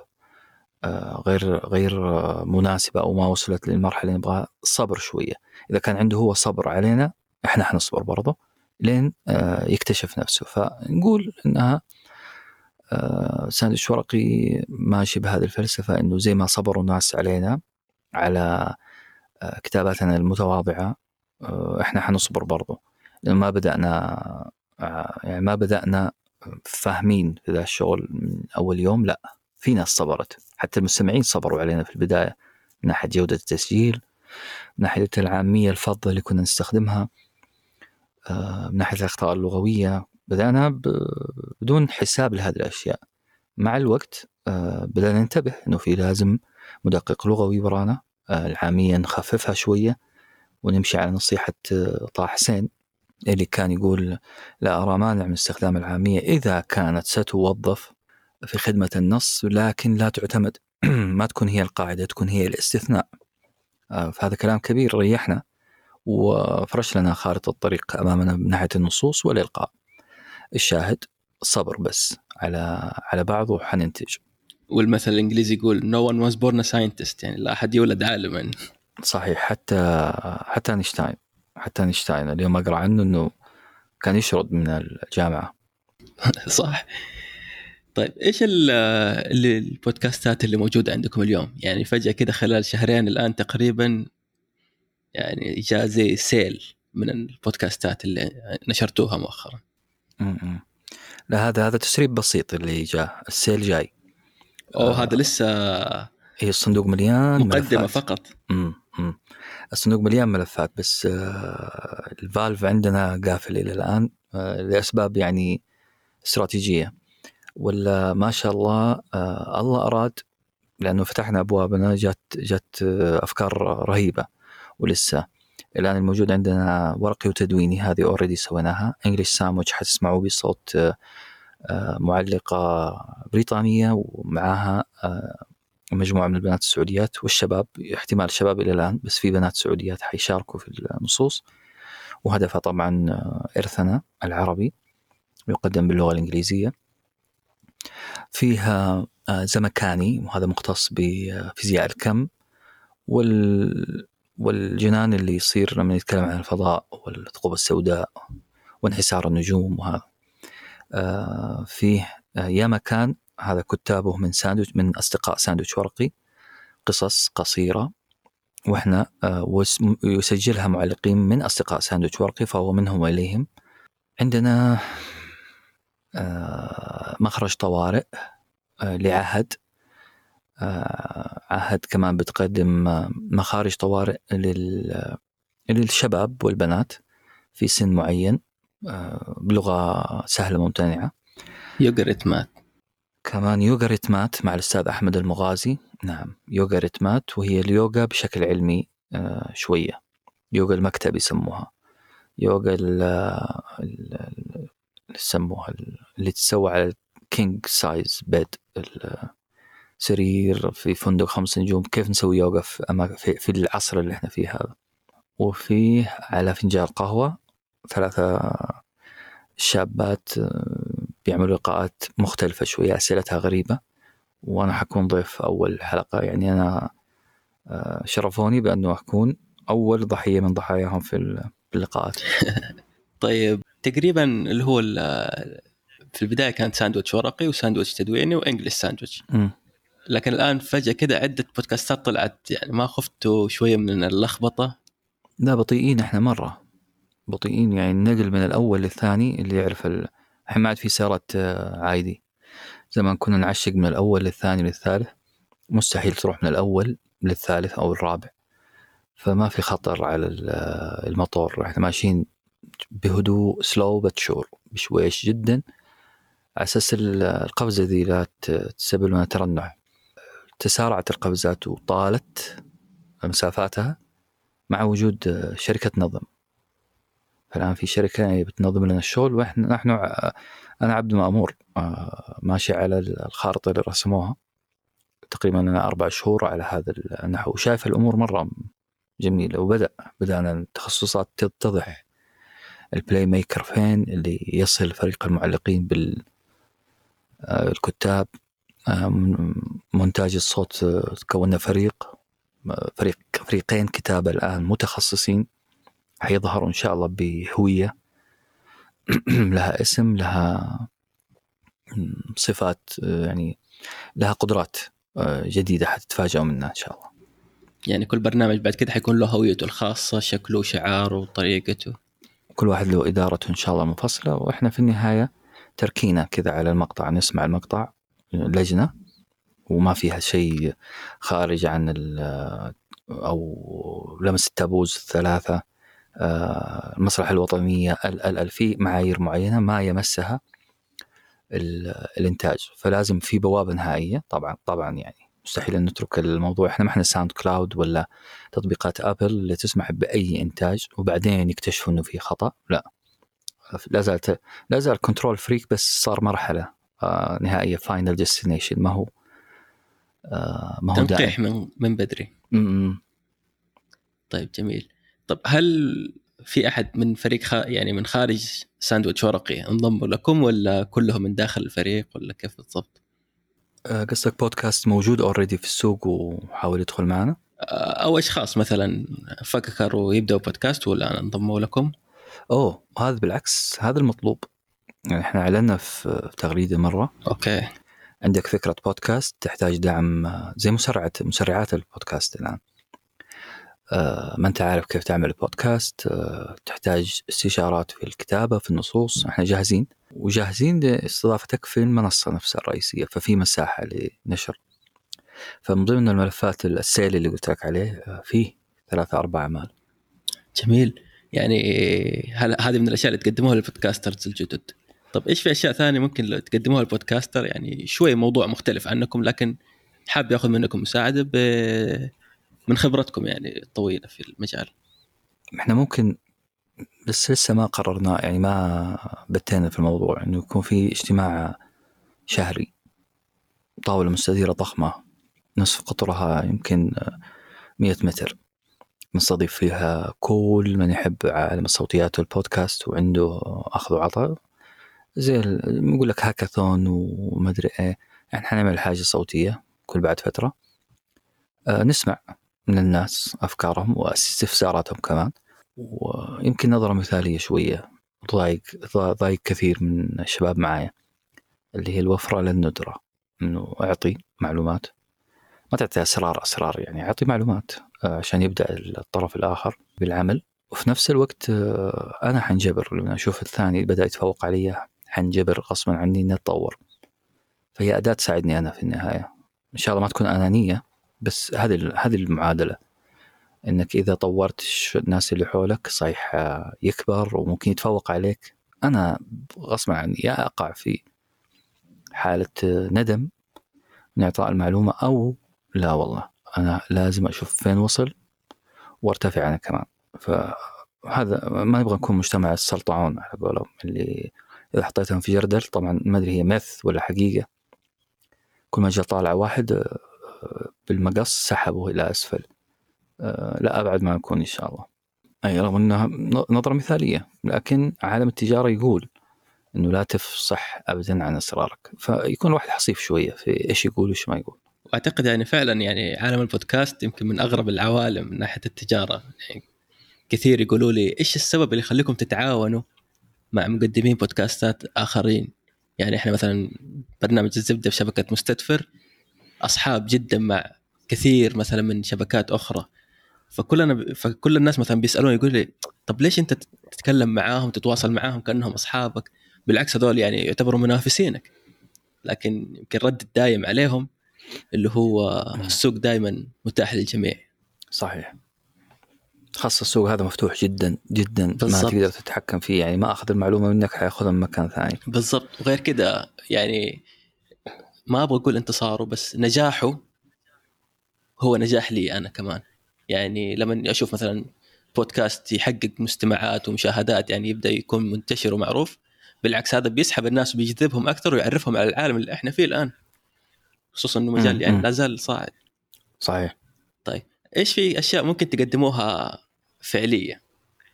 آه، غير غير آه، مناسبة أو ما وصلت للمرحلة اللي نبغاها صبر شوية. إذا كان عنده هو صبر علينا إحنا حنصبر برضه لين آه، يكتشف نفسه. فنقول إنها آه، ساندويتش ورقي ماشي بهذه الفلسفة إنه زي ما صبروا الناس علينا على آه، كتاباتنا المتواضعة آه، إحنا حنصبر برضه. لأن ما بدأنا آه، يعني ما بدأنا فاهمين ذا الشغل من أول يوم؟ لا في ناس صبرت. حتى المستمعين صبروا علينا في البداية من ناحية جودة التسجيل من ناحية العامية الفضة اللي كنا نستخدمها آه، من ناحية الأخطاء اللغوية. بدأنا ب- بدون حساب لهذه الأشياء. مع الوقت آه، بدأنا ننتبه أنه في لازم مدقق لغوي ورانا آه، العامية نخففها شوية ونمشي على نصيحة آه، طه حسين. اللي كان يقول لا أرى مانع من استخدام العامية إذا كانت ستوظف في خدمة النص لكن لا تعتمد. ما تكون هي القاعدة تكون هي الاستثناء. آه، فهذا كلام كبير ريحنا وفرش لنا خارطة الطريق أمامنا من ناحية النصوص والإلقاء الشاهد صبر بس على على بعض وحننتج. والمثل الإنجليزي يقول no one was born a scientist يعني لا أحد يولد عالما. صحيح حتى حتى أينشتاين. حتى اينشتاين اليوم اقرا عنه إنه كان يشرد من الجامعة صح طيب إيش ال- اللي البودكاستات اللي موجودة عندكم اليوم؟ يعني فجأة كده خلال شهرين الآن تقريبا يعني جاء زي سيل من البودكاستات اللي نشرتوها مؤخرا. لا هذا هذا تسريب بسيط اللي جاء السيل جاي أو آه. هذا لسه هي الصندوق مليان مقدمة ملفات. فقط. م- م. الصندوق مليان ملفات بس آه، ال valve عندنا قافل إلى الآن آه، لأسباب يعني استراتيجية. ولا ما شاء الله آه، الله أراد لأنه فتحنا أبوابنا جت آه، أفكار رهيبة ولسه. الآن الموجود عندنا ورقي وتدويني هذه already سويناها. English Sandwich حتسمعوا بصوت معلقة بريطانية ومعاها مجموعة من البنات السعوديات والشباب احتمال الشباب إلى الآن بس في بنات سعوديات حيشاركوا في النصوص. وهدفها طبعا آه، إرثنا العربي يقدم باللغة الإنجليزية. فيها آه، زمكاني وهذا مختص بفيزياء الكم. وال والجنان اللي يصير لما نتكلم عن الفضاء والثقوب السوداء وانحسار النجوم وهذا آه، فيه يا مكان هذا كتابه من ساندويتش من أصدقاء ساندويتش ورقي قصص قصيرة وإحنا ويسجلها معلقين من أصدقاء ساندويتش ورقي فهو منهم وإليهم. عندنا آه، مخرج طوارئ آه، لعهد آه، عهد كمان بتقدم مخارج طوارئ للشباب والبنات في سن معين بلغة سهلة ممتنعة. يوغا ريتمات كمان يوغا ريتمات مع الأستاذ أحمد المغازي. نعم يوغا ريتمات وهي اليوغا بشكل علمي شوية. يوغا المكتب يسموها. يوغا اللي يسموها اللي تسوى على king size bed سرير في فندق خمس نجوم. كيف نسوي يوغا في, في, العصر اللي إحنا فيه هذا؟ وفيه على فنجان قهوة ثلاثة شابات بيعملوا لقاءات مختلفة شوية أسئلتها غريبة. وأنا حكون ضيف أول حلقة. يعني أنا آه، شرفوني بأنه أكون أول ضحية من ضحاياهم في اللقاءات. طيب تقريبا اللي هو في البداية كانت ساندويتش ورقي وساندويتش تدويني و English Sandwich. لكن الآن فجأة كذا عدة بودكاستات طلعت. يعني ما خفتوا شوية من اللخبطة. لا بطيئين إحنا مرة. بطيئين يعني النقل من الأول للثاني اللي يعرف ال... الحين ما عاد في سيارة آه، عادي. زمان كنا نعشق من الأول للثاني للثالث. مستحيل تروح من الأول للثالث أو الرابع. فما في خطر على آه، الموتور. إحنا ماشيين بهدوء سلو بتشور بشويش جدا. على أساس القفزة ذي لا تسبب لنا ترنح تسارعت القفزات وطالت مسافاتها مع وجود آه، شركة نظم. فالان في شركة بتنظم لنا الشغل وإحنا نحن أنا عبد مامور آه، ماشي على الخارطة اللي رسموها. تقريبا أنا أربع شهور على هذا النحو وشايف الأمور مرة جميلة وبدأ بدأنا التخصصات تتضح. ال playmaker فين؟ اللي يصل فريق المعلقين بال آه، الكتاب آه، مونتاج الصوت تكونا فريق فريق فريقين كتابة الآن متخصصين. حيظهروا إن شاء الله بهوية. لها اسم لها صفات يعني لها قدرات آه، جديدة حتتفاجئوا منها إن شاء الله. يعني كل برنامج بعد كده حيكون له هويته الخاصة شكله شعاره وطريقته كل واحد له إدارته إن شاء الله منفصلة. وإحنا في النهاية تركينا كذا على المقطع نسمع المقطع لجنة وما فيها شيء خارج عن أو لمس ال taboos الثلاثة. آه، المسرح الوطنية ال في معايير معينة ما يمسها الإنتاج. فلازم في بوابة نهائية. طبعا طبعا يعني مستحيل إن نترك الموضوع. إحنا ما إحنا SoundCloud ولا تطبيقات آبل اللي تسمح بأي إنتاج وبعدين يكتشفوا إنه في خطأ. لا. لا زالت لا زال control freak بس صار مرحلة آه نهائية final destination ما هو آه ما هو تنقيح من من بدري. م-م. طيب جميل. طب هل في أحد من فريق خ... يعني من خارج ساندويتش ورقي انضموا لكم ولا كلهم من داخل الفريق ولا كيف بالضبط؟ آه، قصدك بودكاست موجود already في السوق وحاول يدخل معنا؟ آه، أو أشخاص مثلا فكروا يبدأوا بودكاست ولا انضموا لكم؟ أوه هذا بالعكس هذا المطلوب يعني إحنا أعلنا في تغريدة مرة okay عندك فكرة بودكاست تحتاج دعم آه، زي مسرعة مسرعات البودكاست الآن ما انت عارف كيف تعمل بودكاست آه، تحتاج استشارات في الكتابة في النصوص. إحنا جاهزين. وجاهزين لاستضافتك في المنصة نفسها الرئيسية ففي مساحة لنشر. فمن ضمن الملفات السيل اللي قلت لك عليه آه، فيه ثلاثة أربع أعمال جميل. يعني هذه من الأشياء اللي تقدموها للبودكاسترز الجدد؟ طب إيش في أشياء ثانية ممكن تقدموها للبودكاستر؟ يعني شوي موضوع مختلف عنكم لكن حاب ياخذ منكم مساعدة من خبرتكم يعني الطويلة في المجال؟ إحنا ممكن بس لسه ما قررنا يعني ما بتينا في الموضوع إنه يكون في اجتماع شهري. طاولة مستديرة ضخمة نصف قطرها يمكن مية متر. نستضيف فيها كل من يحب عالم الصوتيات والبودكاست وعنده أخذ وعطاء. زي نقول لك هاكاثون ومدري إيه. يعني حنعمل حاجة صوتية كل بعد فترة. آه، نسمع. من الناس أفكارهم واستفساراتهم كمان. ويمكن نظرة مثالية شوية ضايق ضايق كثير من الشباب معايا اللي هي الوفرة للندره إنه أعطي معلومات. ما تعطي أسرار أسرار يعني أعطي معلومات آه، عشان يبدأ الطرف الآخر بالعمل. وفي نفس الوقت آه، أنا حنجبر لما أشوف الثاني بدأ يتفوق علي حنجبر غصبا عني إني أتطور. فهي أداة تساعدني أنا في النهاية. إن شاء الله ما تكون أنانية بس هذه هذه المعادلة. إنك إذا طورت الناس اللي حولك صحيح آه، يكبر وممكن يتفوق عليك. أنا غصبا عني يا أقع في حالة آه، ندم من إعطاء المعلومة أو لا والله أنا لازم أشوف فين وصل وأرتفع أنا كمان. فهذا ما نبغى نكون مجتمع السلطعون على قولهم اللي إذا حطيتهم في جردل طبعا ما أدري هي مث ولا حقيقة. كل ما جاء طالع واحد آه، بالمقص سحبه إلى أسفل. آه، لا أبعد ما نكون إن شاء الله. أي رغم إنها نظرة مثالية لكن عالم التجارة يقول إنه لا تفصح ابدا عن أسرارك. فيكون الواحد حصيف شوية في إيش يقول وإيش ما يقول. وأعتقد يعني فعلا يعني عالم البودكاست يمكن من أغرب العوالم من ناحية التجارة. يعني كثير يقولوا لي إيش السبب اللي يخليكم تتعاونوا مع مقدمين بودكاستات آخرين؟ يعني إحنا مثلا برنامج الزبدة في شبكة مستدفر أصحاب جدا مع كثير مثلا من شبكات أخرى. فكلنا فكل الناس مثلا بيسألوني يقول لي طب ليش أنت تتكلم معاهم تتواصل معاهم كأنهم أصحابك؟ بالعكس هذول يعني يعتبروا منافسينك. لكن يمكن رد الدايم عليهم اللي هو السوق دائما متاح للجميع. صحيح. خاصة السوق هذا مفتوح جدا جدا. ما بالضبط. تقدر تتحكم فيه يعني ما أخذ المعلومة منك حيأخذها من مكان ثاني. بالضبط. وغير كذا يعني ما أبغى أقول انتصاره بس نجاحه هو نجاح لي أنا كمان. يعني لما أشوف مثلا بودكاست يحقق مستمعات ومشاهدات يعني يبدأ يكون منتشر ومعروف بالعكس هذا بيسحب الناس وبيجذبهم أكثر ويعرفهم على العالم اللي إحنا فيه الآن. خصوصا إنه مجال يعني. لا زال صاعد. صحيح. إيش في أشياء ممكن تقدموها فعليه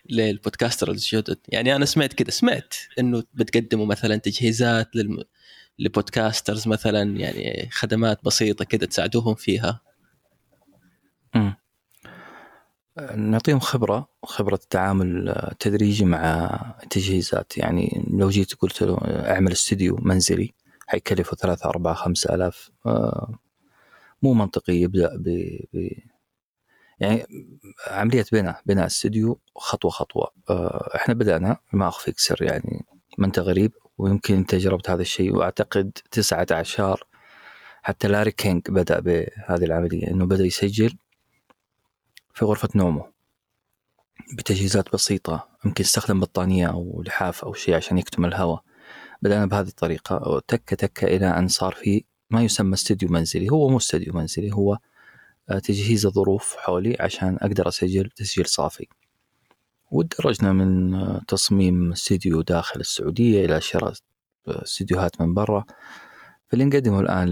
للبودكاستر الجدد؟ يعني أنا سمعت كذا سمعت إنه بتقدموا مثلا تجهيزات للم... لبودكاسترز مثلا يعني خدمات بسيطة كذا تساعدوهم فيها؟ مم. نعطيهم خبرة خبرة التعامل التدريجي مع التجهيزات. يعني لو جيت قلت له اعمل استديو منزلي حيكلفه ثلاثة أربعة خمسة ألاف. آه، مو منطقي يبدأ ب... ب... يعني عملية بناء بناء استديو خطوة خطوة. آه، إحنا بدأنا ما أخفيك سر يعني ما أنت غريب. ويمكن أنت جربت هذا الشيء وأعتقد تسعة عشر حتى لاري كينج بدأ بهذه العملية أنه بدأ يسجل في غرفة نومه بتجهيزات بسيطة يمكن يستخدم بطانية أو لحاف أو شيء عشان يكتم الهواء. بدأنا بهذه الطريقة تكة تكة إلى أن صار في ما يسمى استديو منزلي هو مو استديو منزلي هو تجهيز الظروف حولي عشان أقدر أسجل تسجيل صافي. وتدرجنا من آه، تصميم استديو داخل السعودية إلى شراء آه، استديوهات من برا. فاللي نقدمه الآن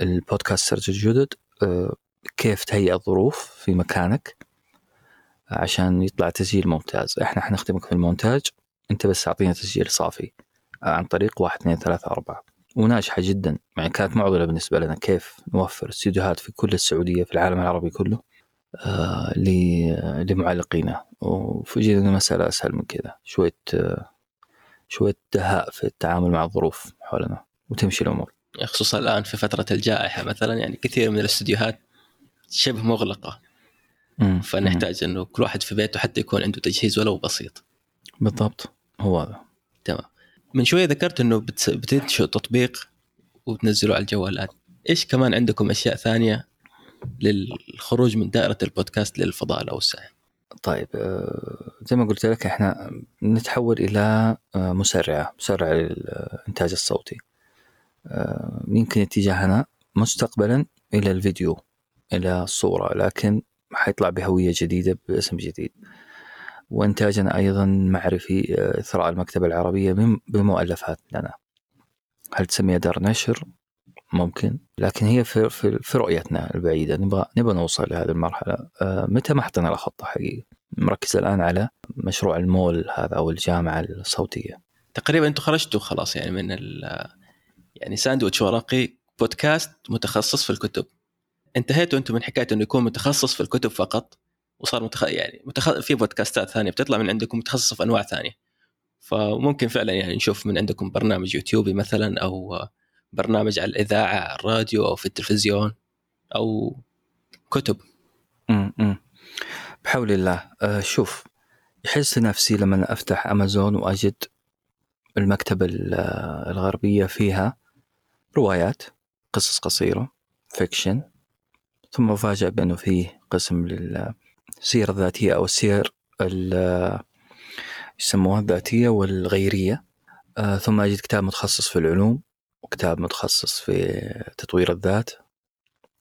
للبودكاسترز الجدد آه، كيف تهيئ الظروف في مكانك عشان يطلع تسجيل ممتاز. إحنا حنخدمك في المونتاج أنت بس أعطينا تسجيل صافي عن طريق واحد اثنين ثلاثة أربعة. وناجحة جدا يعني كانت معضلة بالنسبة لنا كيف نوفر استديوهات في كل السعودية في العالم العربي كله. آه لمعلقينا وفوجئنا المسألة أسهل من كذا. شوية آه شوية دهاء في التعامل مع الظروف حولنا وتمشي الأمور. خصوصا الآن في فترة الجائحة مثلا يعني كثير من الاستديوهات شبه مغلقة. مم. فنحتاج إنه كل واحد في بيته حتى يكون عنده تجهيز ولو بسيط. بالضبط. هو هذا. تمام. من شوية ذكرت إنه بتنشئوا تطبيق وتنزلوا على الجوالات إيش كمان عندكم أشياء ثانية للخروج من دائرة البودكاست للفضاء الأوسع. طيب آه، زي ما قلت لك إحنا نتحول إلى آه، مسرعه مسرعه للإنتاج الصوتي. آه، يمكن اتجاهنا مستقبلا إلى الفيديو إلى الصورة لكن حيطلع بهوية جديدة باسم جديد. وإنتاجنا أيضا معرفي إثراء المكتبة العربية بمؤلفات لنا هل تسميها دار نشر؟ ممكن. لكن هي في في, في رؤيتنا البعيدة نبغى نبغى نوصل لهذه المرحلة. آه، متى ما حطينا له خطة حقيقه مركز الآن على مشروع المول هذا أو الجامعة الصوتية. تقريبا أنتم خرجتوا خلاص يعني من يعني ساندويتش ورقي بودكاست متخصص في الكتب. انتهيتوا أنتم من حكاية إنه يكون متخصص في الكتب فقط وصار متخ... يعني متخ... في بودكاستات ثانية بتطلع من عندكم متخصصة في أنواع ثانية. فممكن فعلا يعني نشوف من عندكم برنامج يوتيوبي مثلا أو برنامج على الإذاعة على الراديو أو في التلفزيون أو كتب. امم بحول الله. أه شوف يحس نفسي لما أفتح أمازون وأجد المكتبة الغربية فيها روايات قصص قصيرة فيكشن ثم أفاجأ بأنه فيه قسم للسيرة الذاتية أو السير يسموها الذاتية والغيرية. آه ثم أجد كتاب متخصص في العلوم. وكتاب متخصص في تطوير الذات.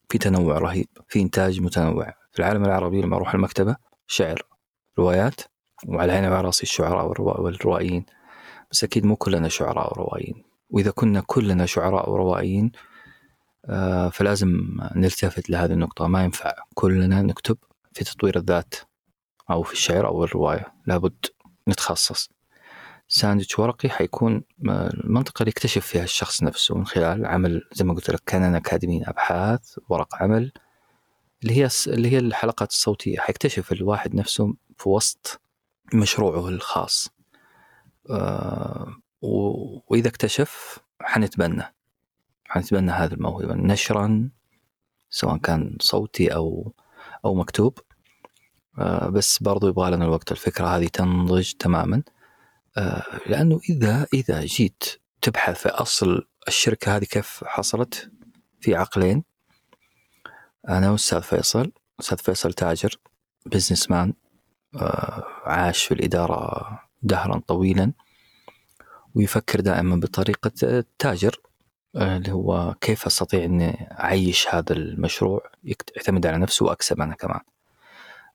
في تنوع رهيب في إنتاج متنوع. في العالم العربي لما أروح المكتبة شعر روايات وعلى عيني وعلى رأسي الشعراء والروائيين. بس أكيد مو كلنا شعراء وروائيين. وإذا كنا كلنا شعراء وروائيين آه، فلازم نلتفت لهذه النقطة. ما ينفع كلنا نكتب في تطوير الذات أو في الشعر أو الرواية. لابد نتخصص. ساندويتش ورقي حيكون المنطقة اللي يكتشف فيها الشخص نفسه من خلال عمل زي ما قلت لك كان أكاديميين أبحاث ورق عمل اللي هي اللي هي الحلقات الصوتية. حيكتشف الواحد نفسه في وسط مشروعه الخاص. آه وإذا اكتشف حنتبنى حنتبنى هذه الموهبة. نشرا سواء كان صوتي أو أو مكتوب. آه بس برضو يبغى لنا الوقت الفكرة هذه تنضج تماما. آه لأنه إذا إذا جيت تبحث في أصل الشركة هذه كيف حصلت في عقلين أنا وأستاذ فيصل أستاذ فيصل تاجر بزنس مان آه عاش في الإدارة دهرا طويلا ويفكر دائما بطريقة التاجر آه، اللي هو كيف أستطيع إني أعيش هذا المشروع يعتمد على نفسه وأكسب أنا كمان.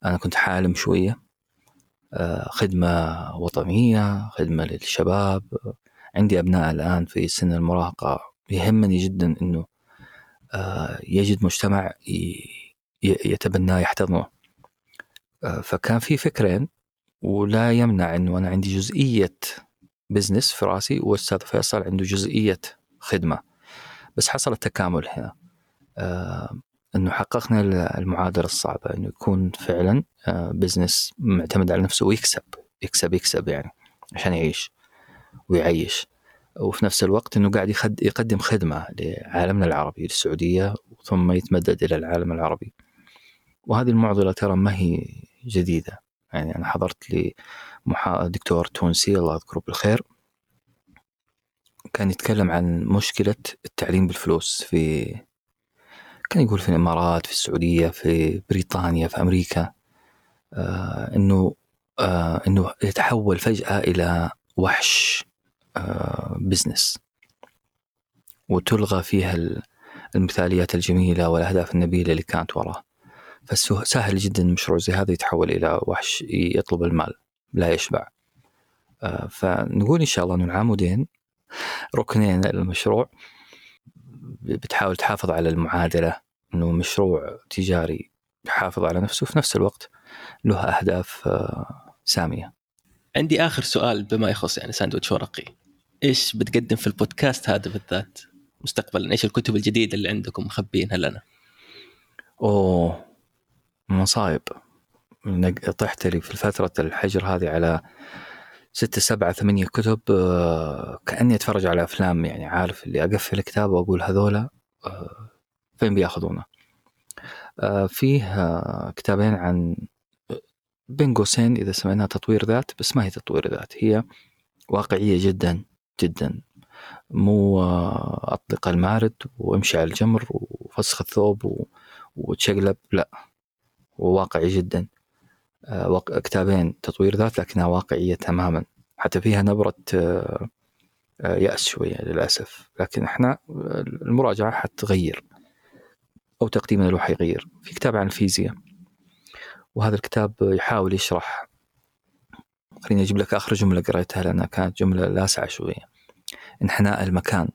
أنا كنت حالم شوية آه، خدمة وطنية، خدمة للشباب، عندي أبناء الآن في سن المراهقة. يهمني جدا إنه آه، يجد مجتمع يتبناه يحتضنه. فكان في فكرين ولا يمنع إنه أنا عندي جزئية business في رأسي واستاذ فيصل عنده جزئية خدمة. بس حصل التكامل هنا. آه إنه حققنا المعادلة الصعبة إنه يكون فعلا آه business معتمد على نفسه ويكسب يكسب يكسب يعني عشان يعيش ويعيش. وفي نفس الوقت إنه قاعد يقدم خدمة لعالمنا العربي للسعودية ثم يتمدد إلى العالم العربي. وهذه المعضلة ترى ما هي جديدة. يعني أنا حضرت لي دكتور تونسي الله يذكره بالخير كان يتكلم عن مشكلة التعليم بالفلوس في كان يقول في الإمارات في السعودية في بريطانيا في أمريكا آه إنه آه إنه يتحول فجأة إلى وحش آه بزنس وتلغى فيها المثاليات الجميلة والأهداف النبيلة اللي كانت وراه. فسهل جدا مشروع زي هذا يتحول إلى وحش يطلب المال لا يشبع. آه، فنقول إن شاء الله إنه العامودين ركنين المشروع. بتحاول تحافظ على المعادلة إنه مشروع تجاري يحافظ على نفسه في نفس الوقت له أهداف آه، سامية. عندي آخر سؤال بما يخص يعني ساندويتش ورقي. إيش بتقدم في البودكاست هذا بالذات مستقبلا؟ إيش الكتب الجديدة اللي عندكم مخبينها لنا؟ أوه مصايب طحت لي في فترة الحجر هذه على ستة سبعة ثمانية كتب آه، كأني أتفرج على أفلام يعني عارف اللي أقفل كتاب وأقول هذولا آه، فين بيأخذونه؟ آه، فيه كتابين عن بين قوسين إذا سميناها تطوير ذات بس ما هي تطوير ذات هي واقعية جدا جدا. مو أطلق المارد وامشي على الجمر وفسخ الثوب وتشقلب لا. وواقعي جدا. كتابين تطوير ذات لكنها واقعية تماما. حتى فيها نبرة آه، آه، يأس شوية للأسف. لكن إحنا المراجعة حتغير أو تقديمنا له حيغير في كتاب عن الفيزياء وهذا الكتاب يحاول يشرح. خليني أجيب لك آخر جملة قريتها لأنها كانت جملة لاسعة شوية. انحناء المكان.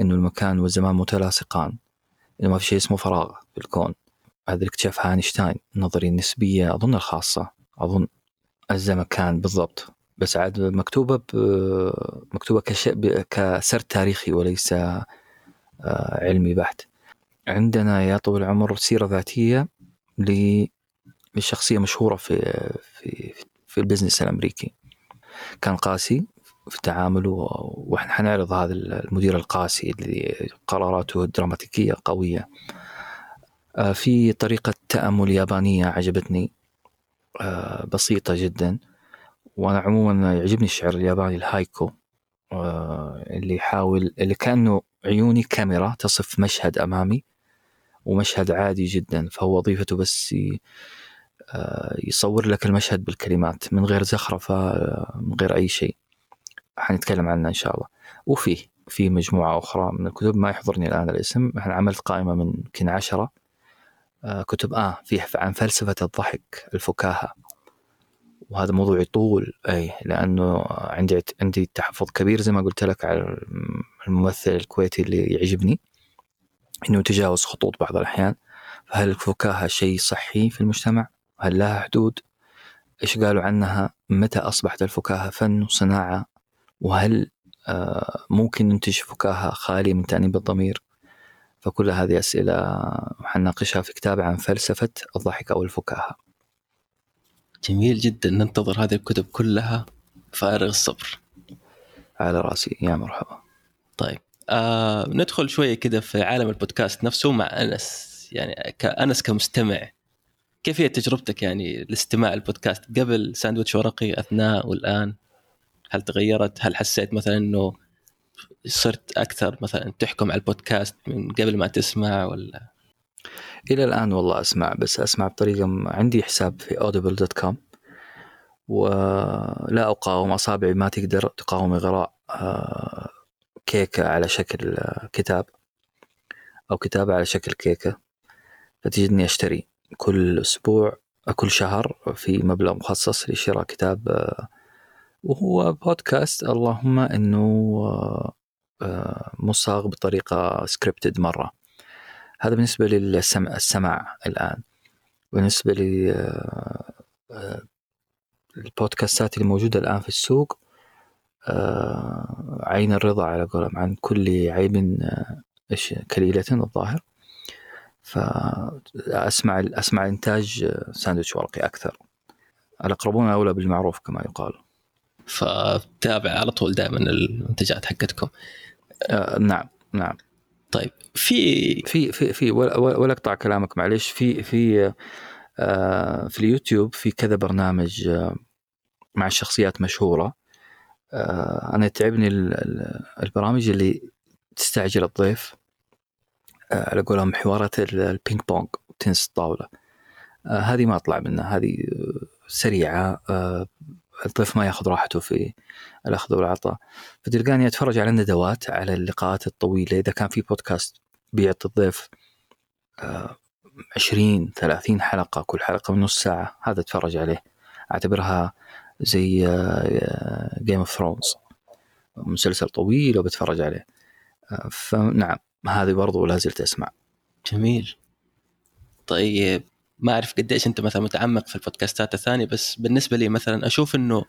إنه المكان والزمان متلاصقان. إنه ما في شيء اسمه فراغ في الكون. هذا الاكتشاف هاينشتاين النظريه النسبيه أظن الخاصة. أظن الزمكان بالضبط. بس عاد مكتوبة مكتوبة كشيء كسرد تاريخي وليس آه، علمي بحت. عندنا يا طويل العمر سيرة ذاتية لشخصية مشهورة في في في البزنس الأمريكي. كان قاسي في تعامله وإحنا حنعرض هذا المدير القاسي اللي قراراته دراماتيكية قوية. في طريقة تأمل يابانية عجبتني آه، بسيطة جدا. وأنا عموما يعجبني الشعر الياباني الهايكو آه، اللي يحاول اللي كأنه عيوني كاميرا تصف مشهد أمامي ومشهد عادي جدا. فهو وظيفته بس يصور لك المشهد بالكلمات من غير زخرفة من غير أي شيء. حنتكلم عنها إن شاء الله. وفيه في مجموعة أخرى من الكتب ما يحضرني الآن الاسم. إحنا عملت قائمة من يمكن عشرة. آه كتب آه في عن فلسفة الضحك الفكاهة وهذا موضوع يطول أي لأنه عندي عندي تحفظ كبير زي ما قلت لك على الممثل الكويتي اللي يعجبني إنه يتجاوز خطوط بعض الأحيان فهل الفكاهة شيء صحي في المجتمع؟ هل لها حدود؟ إيش قالوا عنها؟ متى أصبحت الفكاهة فن وصناعة وهل آه، ممكن ننتج فكاهة خالية من تأنيب الضمير فكل هذه أسئلة حنناقشها في كتاب عن فلسفة الضحك أو الفكاهة. جميل جدا. ننتظر هذه الكتب كلها فارغ الصبر. على رأسي. يا مرحبا. طيب. آه ندخل شوية كده في عالم البودكاست نفسه مع أنس. يعني كأنس كمستمع. كيف هي تجربتك يعني لاستماع البودكاست؟ قبل ساندويتش ورقي أثناء والآن هل تغيرت؟ هل حسيت مثلا إنه صرت أكثر مثلا تحكم على البودكاست من قبل ما تسمع ولا؟ إلى الآن والله أسمع بس أسمع بطريقة عندي حساب في audible.com ولا أقاوم أصابعي ما تقدر تقاوم اغراء آه، كيكة على شكل آه، كتاب أو كتابة على شكل كيكة فتجدني أشتري كل أسبوع كل شهر في مبلغ مخصص لشراء كتاب آه، وهو بودكاست اللهم إنه آه، مصاغ بطريقة scripted مرة. هذا بالنسبة للسماع الآن. بالنسبة لي آه، آه، البودكاستات اللي موجودة الآن في السوق عين الرضا على قولهم عن كل عيب إيش كليلة الظاهر. فاسمع أسمع إنتاج ساندويتش ورقي أكثر. الأقربون أولى بالمعروف كما يقال. فتابع على طول دائما المنتجات حقتكم. آه نعم نعم. طيب في في في في ولا أقطع كلامك معلش في في آه في اليوتيوب في كذا برنامج آه مع شخصيات مشهورة. آه أنا تعبني البرامج اللي تستعجل الضيف. آه على قولهم حوارات البينج بونج تنس الطاولة. آه هذه ما أطلع منها هذه سريعة. الضيف ما ياخذ راحته في الأخذ والعطاء. فتلقاني أتفرج على الندوات على اللقاءات الطويلة. إذا كان في بودكاست بيعطي الضيف 20 آه، 30 حلقة كل حلقة من نص ساعة هذا أتفرج عليه. أعتبرها زي Game of Thrones مسلسل طويل وبتفرج عليه. آه، فنعم هذه برضو لا زلت أسمع. جميل. طيب ما أعرف قديش أنت مثلا متعمق في البودكاستات الثانية بس بالنسبة لي مثلا أشوف إنه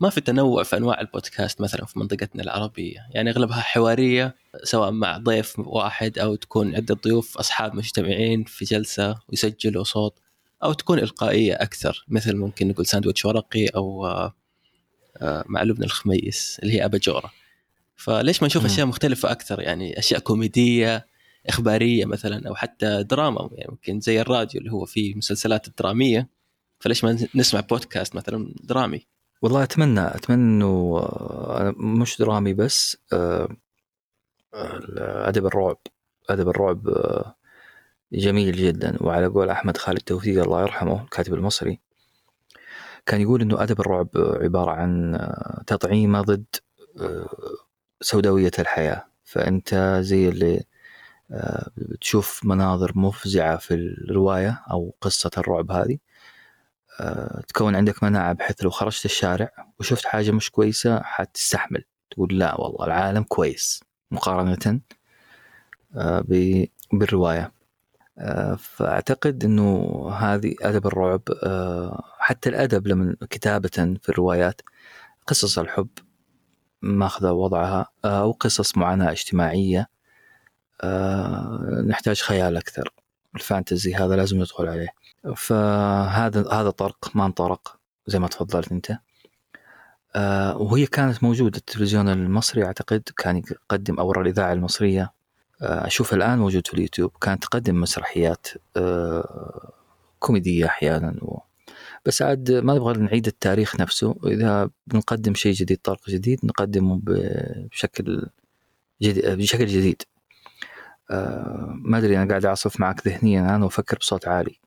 ما في تنوع في أنواع البودكاست مثلا في منطقتنا العربية. يعني أغلبها حوارية سواء مع ضيف واحد أو تكون عده ضيوف أصحاب مجتمعين في جلسة ويسجلوا صوت أو تكون إلقائية أكثر مثل ممكن نقول ساندويتش ورقي أو آه، مع لبنى الخميس اللي هي أباجورة. فليش ما نشوف أشياء مختلفة أكثر؟ يعني أشياء كوميدية إخبارية مثلا أو حتى دراما يعني ممكن زي الراديو اللي هو فيه مسلسلات درامية. فليش ما نسمع بودكاست مثلا درامي؟ والله أتمنى أتمنى إنه آه، مش درامي بس آه، أدب الرعب. أدب الرعب آه، جميل جدا. وعلى قول أحمد خالد توفيق الله يرحمه الكاتب المصري كان يقول إنه أدب الرعب عبارة عن تطعيمة ضد سوداوية الحياة. فأنت زي اللي تشوف مناظر مفزعة في الرواية أو قصة الرعب هذه. تكون عندك مناعة بحيث لو خرجت الشارع وشفت حاجة مش كويسة حتستحمل. تقول لا والله العالم كويس مقارنة ب- بالرواية. آه، فأعتقد إنه هذه أدب الرعب حتى الأدب لما كتابة في الروايات قصص الحب ماخذة وضعها أو قصص معاناة اجتماعية آه، نحتاج خيال أكثر. الفانتزي هذا لازم ندخل عليه. فهذا هذا طرق ما انطرق زي ما تفضلت أنت. آه، وهي كانت موجودة. التلفزيون المصري أعتقد كان يقدم أو الإذاعة المصرية آه، أشوف الآن موجود في اليوتيوب كانت تقدم مسرحيات آه، كوميدية أحيانا و... بس عاد ما نبغى نعيد التاريخ نفسه. إذا بنقدم شيء جديد طرق جديد نقدمه بشكل جديد بشكل جديد. آه، ما أدري أنا قاعد أعصف معك ذهنيا أنا وأفكر بصوت عالي.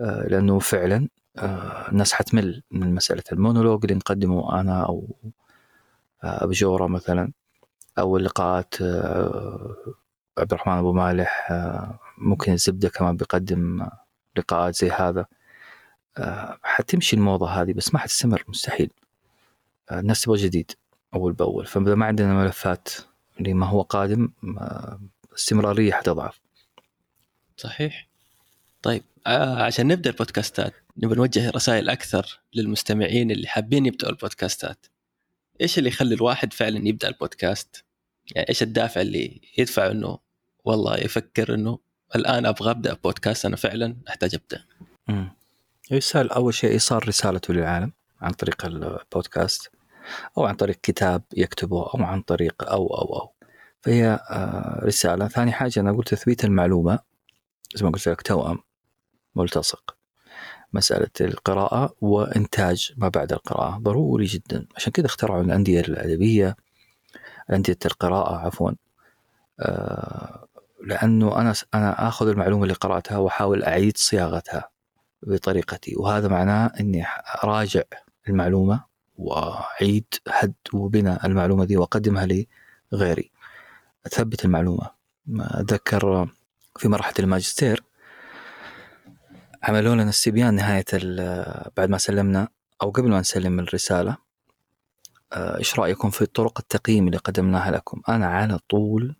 آه، لأنه فعلا آه، الناس حتمل من مسألة المونولوج اللي نقدمه أنا أو آه، أبو جورة مثلا أو اللقاءات آه، عبد الرحمن أبو مالح آه، ممكن الزبدة كمان بيقدم لقاءات زي هذا. حتمشي الموضة هذه بس ما حتستمر مستحيل. الناس تبغى جديد أول بأول. فاذا ما عندنا ملفات لما هو قادم آه، استمرارية حتضعف. صحيح. طيب آه عشان نبدأ البودكاستات نبغى نوجه رسائل أكثر للمستمعين اللي حابين يبدأوا البودكاستات. إيش اللي يخلي الواحد فعلا يبدأ البودكاست؟ يعني إيش الدافع اللي يدفع إنه والله يفكر إنه الآن أبغى أبدأ بودكاست أنا فعلا أحتاج أبدأ؟ مم. يسأل. أول شيء إيصال رسالته للعالم عن طريق البودكاست أو عن طريق كتاب يكتبه أو عن طريق أو أو أو. فهي آه، رسالة. ثاني حاجة أنا قلت تثبيت المعلومة. زي ما قلت لك توأم ملتصق. مسألة القراءة وإنتاج ما بعد القراءة. ضروري جدا. عشان كذا اخترعوا الأندية الأدبية أندية القراءة عفوا. آه، لأنه أنا أنا آخذ المعلومة اللي قرأتها وأحاول أعيد صياغتها بطريقتي. وهذا معناه إني اراجع المعلومة وأعيد هد وبناء المعلومة دي وأقدمها لغيري. أثبت المعلومة. أتذكر في مرحلة الماجستير عملوا لنا استبيان نهاية بعد ما سلمنا أو قبل ما نسلم الرسالة. آه، إيش رأيكم في طرق التقييم اللي قدمناها لكم؟ أنا على طول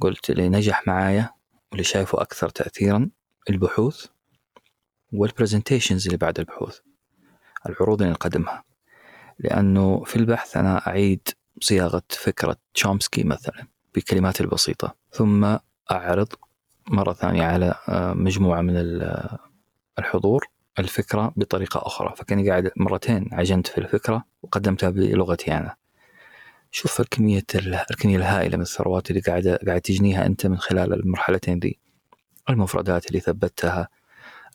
قلت اللي نجح معايا واللي شايفه أكثر تاثيرا البحوث والبرزنتيشنز اللي بعد البحوث العروض اللي نقدمها. لأنه في البحث أنا أعيد صياغة فكرة تشومسكي مثلا. بكلماتي البسيطة. ثم أعرض مرة ثانية على آه، مجموعة من ال- الحضور الفكرة بطريقة أخرى. فكأني قاعد مرتين عجنت في الفكرة وقدمتها بلغتي أنا. شوف الكمية ال- الكمية الهائلة من الثروات اللي قاعد قاعد تجنيها أنت من خلال المرحلتين دي. المفردات اللي ثبتها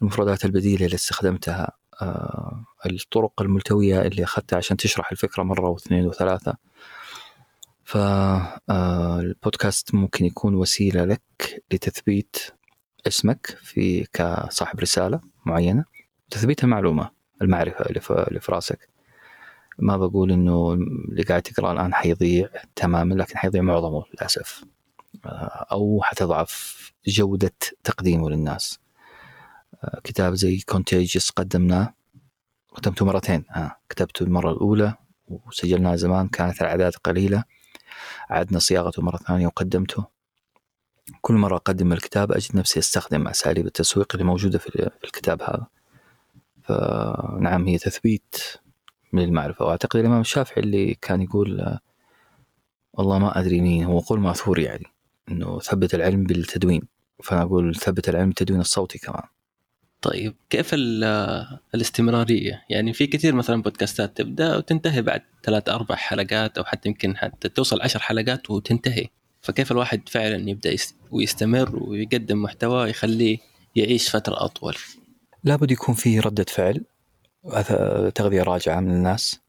المفردات البديلة اللي استخدمتها آه، الطرق الملتوية اللي أخذتها عشان تشرح الفكرة مرة واثنين وثلاثة. فالبودكاست ممكن يكون وسيلة لك لتثبيت اسمك في كصاحب رسالة معينة. تثبيت المعلومة المعرفة اللي في راسك. ما بقول إنه اللي قاعد تقرا الآن حيضيع تماما لكن حيضيع معظمه للأسف. آه، أو حتضعف جودة تقديمه للناس. آه، كتاب زي كونتيجس قدمناه قدمته مرتين. آه. كتبته المرة الأولى وسجلناه زمان كانت الأعداد قليلة. عدنا صياغته مرة ثانية وقدمته. كل مرة أقدم الكتاب أجد نفسي أستخدم أساليب التسويق اللي موجودة في الكتاب هذا. فنعم هي تثبيت من المعرفة وأعتقد الإمام الشافعي اللي كان يقول والله ما أدري مين هو. قول ماثور يعني إنه ثبت العلم بالتدوين. فأنا أقول ثبت العلم بالتدوين الصوتي كمان. طيب كيف ال- الاستمرارية؟ يعني في كثير مثلا بودكاستات تبدأ وتنتهي بعد ثلاث أربع حلقات أو حتى يمكن حتى توصل عشر حلقات وتنتهي. فكيف الواحد فعلا يبدأ يست- ويستمر ويقدم محتوى يخليه يعيش فترة أطول؟ لابد يكون في ردة فعل تغذية راجعة من الناس.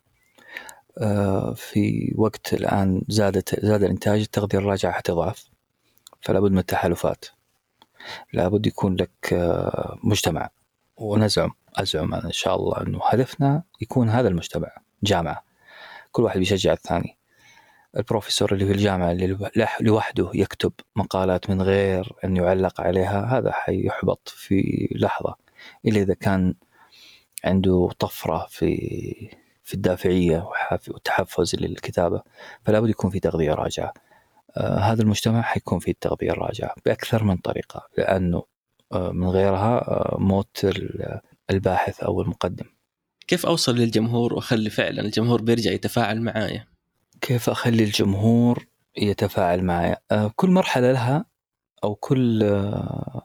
آه، في وقت الآن زادت زاد الإنتاج التغذية الراجعة حتضعف فلا بد من التحالفات. لابد يكون لك آه، مجتمع. ونزعم أزعم أنا إن شاء الله أنه هدفنا يكون هذا المجتمع جامعة. كل واحد بيشجع الثاني. البروفيسور اللي في الجامعة اللي لوحده يكتب مقالات من غير أن يعلق عليها هذا حيحبط في لحظة. إلا إذا كان عنده طفرة في في الدافعية وحاف- والتحفز للكتابة فلا بد يكون في تغذية راجعة. آه هذا المجتمع حيكون فيه التغذية الراجعة بأكثر من طريقة لأنه آه من غيرها آه موت ال- الباحث أو المقدم. كيف أوصل للجمهور وأخلي فعلا الجمهور بيرجع يتفاعل معايا؟ كيف أخلي الجمهور يتفاعل آه كل مرحلة لها أو كل آه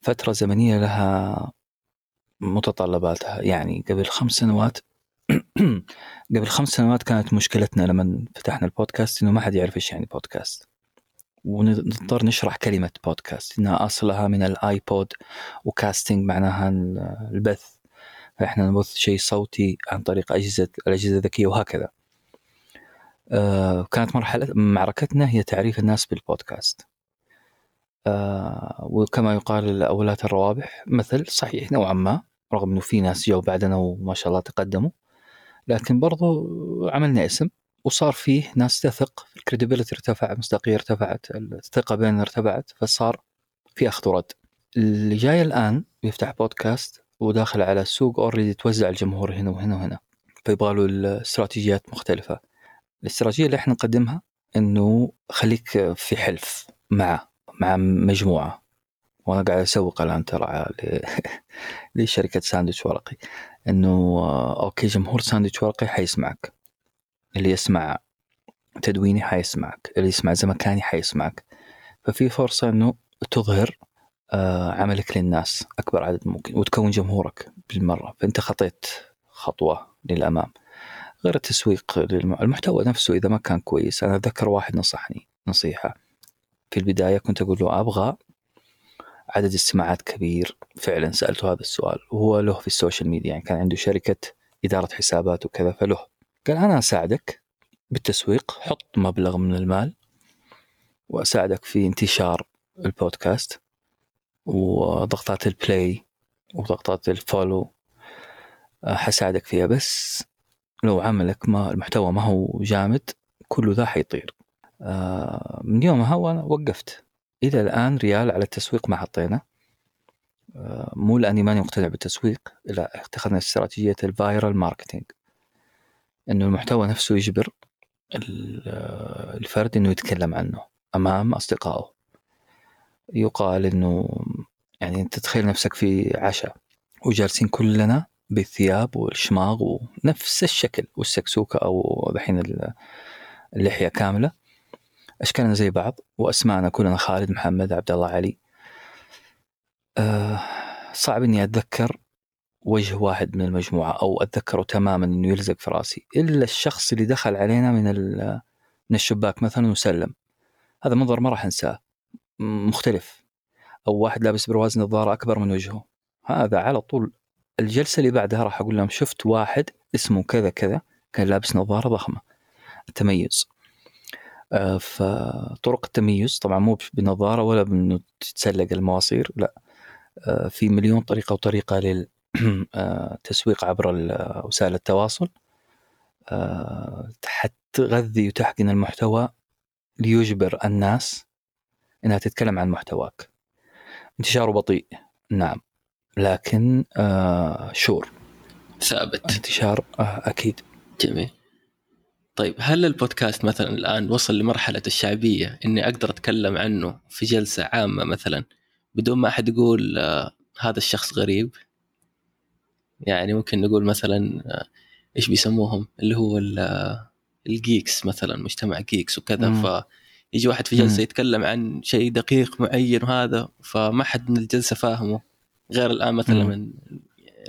فترة زمنية لها متطلباتها. يعني قبل خمس سنوات قبل خمس سنوات كانت مشكلتنا لما فتحنا البودكاست إنه ما حد يعرف إيش يعني بودكاست. ونضطر نشرح كلمة بودكاست إنها أصلها من الايبود وكاستنج معناها البث. فإحنا نبث شيء صوتي عن طريق أجهزة الأجهزة الذكية وهكذا. آه كانت مرحلة معركتنا هي تعريف الناس بالبودكاست آه وكما يقال الأولات الروابح مثل صحيح نوعا ما رغم إنه في ناس جو بعدنا وما شاء الله تقدموا. لكن برضو عملنا اسم. وصار فيه ناس تثق ال credibility ارتفع المصداقيه ارتفعت الثقة بيننا ارتفعت فصار في أخذ ورد. اللي جاي الآن بيفتح بودكاست وداخل على السوق already توزع الجمهور هنا وهنا وهنا فيبغى له الاستراتيجيات مختلفة. الاستراتيجية اللي إحنا نقدمها إنه خليك في حلف مع مع مجموعة. وأنا قاعد أسوق الآن ترى لشركة ساندويتش ورقي. إنه آه، okay جمهور ساندويتش ورقي حيسمعك. اللي يسمع تدويني حيسمعك اللي يسمع زمكاني حيسمعك. ففي فرصة إنه تظهر آه، عملك للناس أكبر عدد ممكن وتكون جمهورك بالمرة. فأنت خطيت خطوة للأمام. غير التسويق المحتوى نفسه إذا ما كان كويس. أنا اتذكر واحد نصحني نصيحة. في البداية كنت أقول له أبغى عدد استماعات كبير. فعلا سألته هذا السؤال. وهو له في ال social media يعني كان عنده شركة إدارة حسابات وكذا فله قال أنا أساعدك بالتسويق حط مبلغ من المال وأساعدك في انتشار البودكاست وضغطات ال play وضغطات ال follow أه، حساعدك فيها بس لو عملك ما المحتوى ما هو جامد كله ذا حيطير. آه، من يومها وأنا وقفت. إلى الآن ريال على التسويق ما حطينا. آه، مو لأني ماني مقتنع بالتسويق لا اتخذنا استراتيجية ال viral marketing إنه المحتوى نفسه يجبر ال- الفرد إنه يتكلم عنه أمام أصدقائه. يقال إنه يعني أنت تتخيل نفسك في عشاء وجالسين كلنا بالثياب والشماغ ونفس الشكل والسكسوكة أو دحين ال- اللحية كاملة. أشكالنا زي بعض وأسماءنا كلنا خالد محمد عبد الله علي. آه صعب إني أتذكر وجه واحد من المجموعة أو أتذكره تماما إنه يلزق في رأسي إلا الشخص اللي دخل علينا من من الشباك مثلا وسلم. هذا منظر ما راح أنساه. م- مختلف. أو واحد لابس برواز نظارة أكبر من وجهه. هذا على طول الجلسة اللي بعدها راح أقول لهم شفت واحد اسمه كذا كذا كان لابس نظارة ضخمة. التميز آه، فطرق التميز طبعا مو بنظارة ولا بأنه تتسلق المواصير لا. آه، في مليون طريقة وطريقة للتسويق عبر ال- وسائل التواصل. آه، حتغذي وتحقن المحتوى ليجبر الناس إنها تتكلم عن محتواك. انتشاره بطيء نعم لكن آه sure. ثابت. انتشار آه أكيد. جميل. طيب هل البودكاست مثلا الآن وصل لمرحلة الشعبية إني أقدر أتكلم عنه في جلسة عامة مثلا بدون ما أحد يقول آه هذا الشخص غريب؟ يعني ممكن نقول مثلا آه إيش بيسموهم اللي هو ال- آه، ال geeks مثلا مجتمع geeks وكذا مم. فيجي واحد في جلسة. يتكلم عن شيء دقيق معين وهذا فما حد من الجلسة فاهمه غير الآن مثلا. لما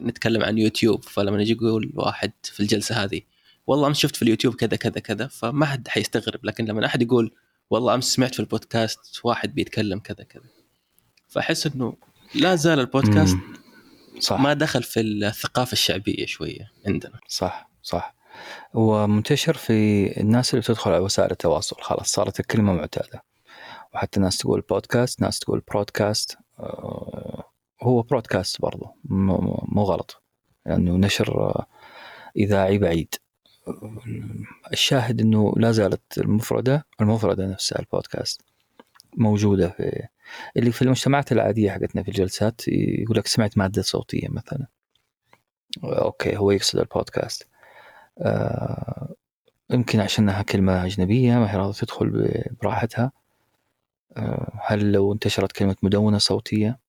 نتكلم عن يوتيوب فلما يجي يقول واحد في الجلسة هذه والله أمس شفت في اليوتيوب كذا كذا كذا فما حد حيستغرب لكن لما أحد يقول والله أمس سمعت في البودكاست واحد بيتكلم كذا كذا فأحس إنه لا زال البودكاست مم. صح. ما دخل في الثقافة الشعبية شوية عندنا. صح صح. هو منتشر في الناس اللي بتدخل على وسائل التواصل. خلاص صارت الكلمة معتادة. وحتى ناس تقول بودكاست ناس تقول برودكاست آه، هو برودكاست برضو. مو غلط. لأنه نشر آه، إذاعي بعيد. الشاهد أنه لا زالت المفردة المفردة نفسها البودكاست موجودة في اللي في المجتمعات العادية حقتنا في الجلسات يقول لك سمعت مادة صوتية مثلا. أوكي هو يقصد البودكاست. آه، يمكن عشانها كلمة أجنبية ما هي راضية تدخل براحتها. آه، هل لو انتشرت كلمة مدونة صوتية؟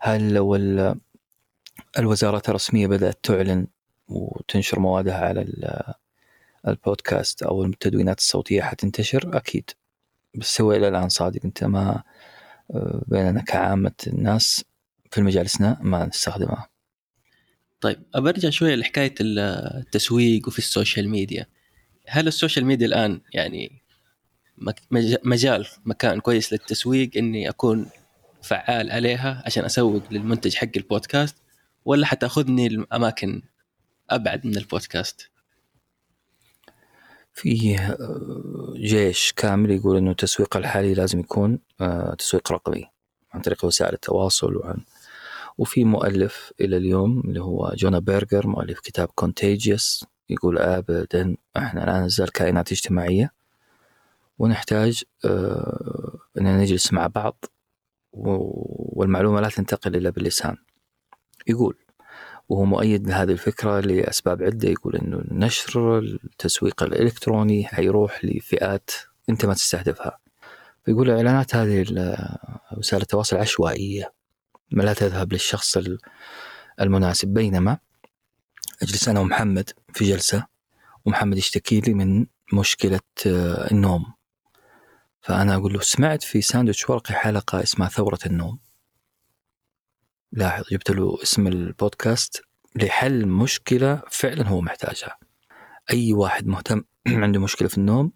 هل لو ال- الوزارات الرسمية بدأت تعلن وتنشر موادها على ال- البودكاست أو التدوينات الصوتية حتنتشر؟ أكيد. بس هو إلى الآن صادق أنت ما بيننا كعامة الناس في مجالسنا ما نستخدمها. طيب أبرجع شوية لحكاية التسويق وفي ال social media. هل ال social media الآن يعني مجال مكان كويس للتسويق إني أكون فعال عليها عشان أسوق للمنتج حق البودكاست ولا حتأخذني لأماكن أبعد من البودكاست؟ فيه آه، جيش كامل يقول إنه التسويق الحالي لازم يكون آه، تسويق رقمي عن طريق وسائل التواصل وعن وفي مؤلف إلى اليوم اللي هو جونا بيرجر مؤلف كتاب كونتيجيوس يقول ابدا إحنا الان نزال كائنات اجتماعية ونحتاج آه، إننا نجلس مع بعض والمعلومة لا تنتقل إلا باللسان. يقول وهو مؤيد لهذه الفكرة لأسباب عدة يقول أنه نشر التسويق الإلكتروني حيروح لفئات أنت ما تستهدفها. فيقول الإعلانات هذه وسائل التواصل عشوائية ما لا تذهب للشخص ال- المناسب. بينما أجلس أنا ومحمد في جلسة ومحمد يشتكي لي من مشكلة آه، النوم. فأنا أقول له سمعت في ساندويتش ورقي حلقة اسمها ثورة النوم. لاحظ جبت له اسم البودكاست لحل مشكلة فعلا هو محتاجها. أي واحد مهتم عنده مشكلة في النوم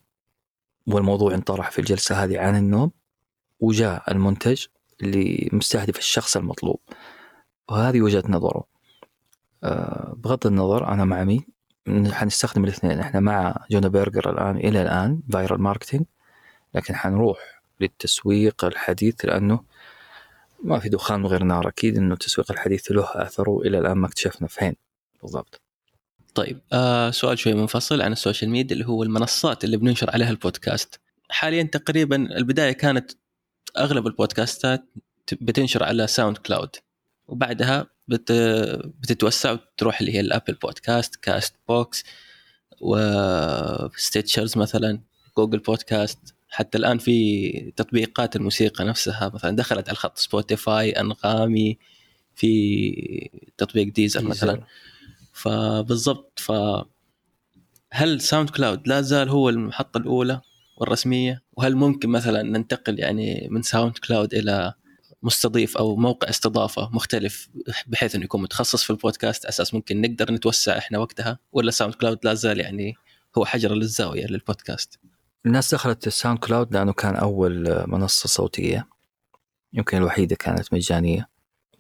والموضوع انطرح في الجلسة هذه عن النوم وجاء المنتج اللي مستهدف الشخص المطلوب. وهذه وجهة نظره. أه بغض النظر أنا مع مين حنستخدم الاثنين. إحنا مع Jonah Berger الآن إلى الآن viral marketing لكن حنروح للتسويق الحديث لأنه ما في دخان غير نار أكيد إنه التسويق الحديث له أثره إلى الآن ما اكتشفنا فين. بالضبط. طيب آه سؤال شوي منفصل عن ال social media اللي هو المنصات اللي بننشر عليها البودكاست. حاليا تقريبا البداية كانت أغلب البودكاستات بتنشر على SoundCloud. وبعدها بت بتتوسع وتروح اللي هي ال Apple Podcasts Castbox و Stitcher مثلا Google Podcasts حتى الآن في تطبيقات الموسيقى نفسها مثلا دخلت على الخط Spotify أنغامي في تطبيق Deezer مثلا. فبالضبط ف هل SoundCloud لا زال هو المحطة الأولى والرسمية؟ وهل ممكن مثلا ننتقل يعني من SoundCloud إلى مستضيف أو موقع استضافة مختلف بحيث أنه يكون متخصص في البودكاست أساس ممكن نقدر نتوسع إحنا وقتها؟ ولا SoundCloud لا زال يعني هو حجر للزاوية للبودكاست؟ الناس دخلت ال SoundCloud لأنه كان أول منصة صوتية يمكن الوحيدة كانت مجانية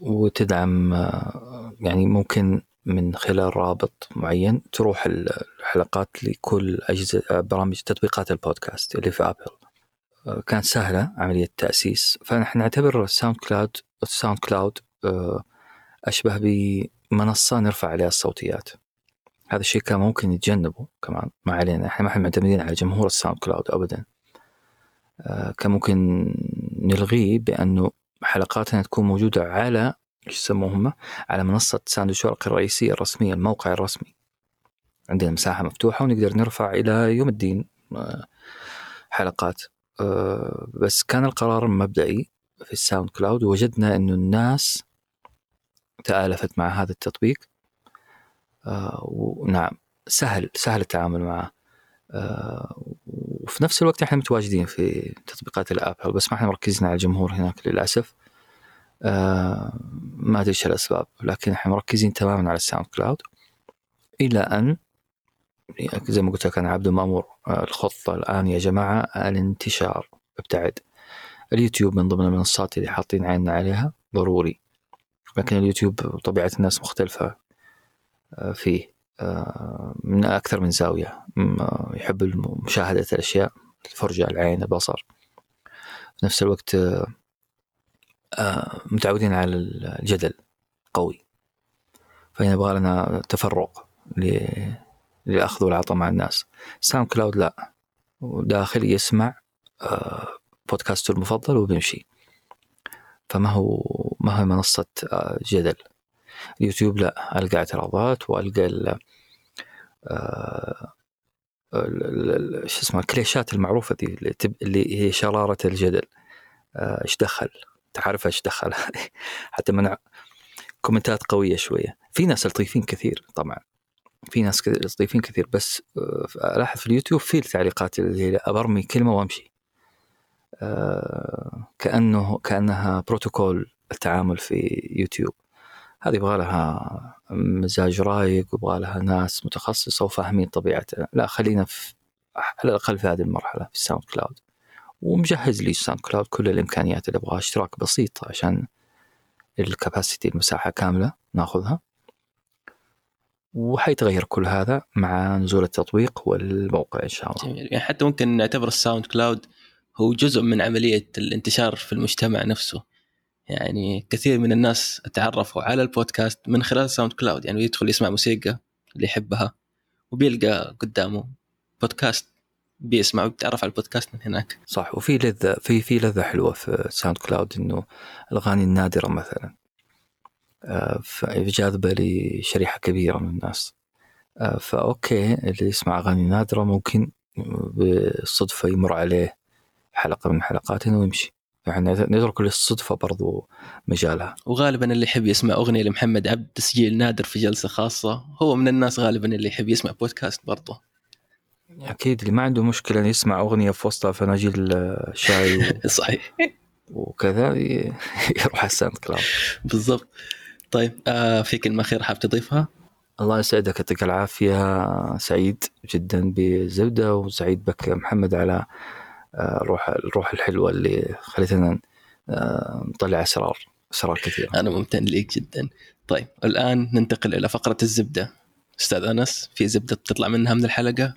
وتدعم آه، يعني ممكن من خلال رابط معين تروح الحلقات لكل أجهزة آه، برامج تطبيقات البودكاست اللي في Apple آه، كانت سهلة عملية تأسيس فنحن نعتبر ال SoundCloud ال SoundCloud أشبه بمنصة نرفع عليها الصوتيات. هذا الشيء كان ممكن يتجنبه كمان ما علينا. إحنا ما إحنا معتمدين على جمهور ال SoundCloud ابدا. آه، كان ممكن نلغيه بأنه حلقاتنا تكون موجودة على إيش يسموه هم على منصة ساندويتش ورقي الرئيسية الرسمية الموقع الرسمي. عندنا مساحة مفتوحة ونقدر نرفع إلى يوم الدين آه، حلقات. آه، بس كان القرار مبدئي في ال SoundCloud. ووجدنا إنه الناس تآلفت مع هذا التطبيق. ونعم سهل سهل التعامل معه. آه، وفي نفس الوقت إحنا متواجدين في تطبيقات ال Apple بس ما إحنا مركزين على الجمهور هناك للأسف. آه، ما أدري إيش الأسباب لكن إحنا مركزين تماما على ال SoundCloud. إلى أن زي ما قلت لك أنا عبد المأمور آه، الخطة الآن يا جماعة الانتشار ابتعد. اليوتيوب من ضمن المنصات اللي حاطين عيننا عليها ضروري. لكن اليوتيوب طبيعه الناس مختلفة. آه، فيه. آه، من أكثر من زاوية. آه، يحب مشاهدة الأشياء الفرجة العين البصر. في نفس الوقت آه، آه، متعودين على الجدل قوي. فيبغى لنا تفرق للأخذ والعطاء مع الناس. SoundCloud لا. داخل يسمع آه، بودكاسته المفضل وبيمشي. فما هو ما هو منصة آه، جدل؟ اليوتيوب لا ألقى اعتراضات وألقى ال- آه، شو اسمه الكليشات المعروفة دي اللي, هي شرارة الجدل. آه، إيش دخل؟ تعرف إيش دخل؟ حتى منع كومنتات قوية شوية. في ناس لطيفين كثير طبعا. في ناس لطيفين كثير بس آه، ألاحظ في اليوتيوب في التعليقات اللي هي كلمة وامشي. كأنه كأنها بروتوكول التعامل في يوتيوب. هذه يبغى لها مزاج رايق ويبغى لها ناس متخصصة وفاهمين طبيعتها. لا خلينا في على الأقل في هذه المرحلة في ال SoundCloud. ومجهز لي ال SoundCloud كل الإمكانيات اللي ابغاها اشتراك بسيط عشان ال capacity المساحة كاملة ناخذها. وحيتغير كل هذا مع نزول التطبيق والموقع إن شاء الله. جميل. يعني حتى ممكن نعتبر ال SoundCloud هو جزء من عملية الانتشار في المجتمع نفسه. يعني كثير من الناس تعرفوا على البودكاست من خلال ال SoundCloud. يعني يدخل يسمع موسيقى اللي يحبها وبيلقى قدامه بودكاست بيسمع وبيتعرف على البودكاست من هناك. صح وفي لذة في في لذة حلوة في SoundCloud إنه الأغاني النادرة مثلا. آه، جاذبة لشريحة كبيرة من الناس. آه، ف okay اللي يسمع أغاني نادرة ممكن بالصدفة يمر عليه حلقة من حلقاتنا ويمشي يعني نترك للصدفة برضو مجالها. وغالبا اللي يحب يسمع أغنية لمحمد عبده تسجيل نادر في جلسة خاصة هو من الناس غالبا اللي يحب يسمع بودكاست برضه أكيد اللي ما عنده مشكلة إنه يسمع أغنية في وسطها فناجيل شاي و- صحيح. وكذا يروح على ال SoundCloud. بالضبط. طيب آه في كلمة أخيرة حاب تضيفها؟ الله يسعدك يعطيك العافية. سعيد جدا بالزبدة وسعيد بك يا محمد على الروح الروح الحلوة اللي خلتنا آه، نطلع أسرار أسرار كثيرة. أنا ممتن ليك جدا. طيب الآن ننتقل إلى فقرة الزبدة. أستاذ أنس في زبدة بتطلع منها من الحلقة؟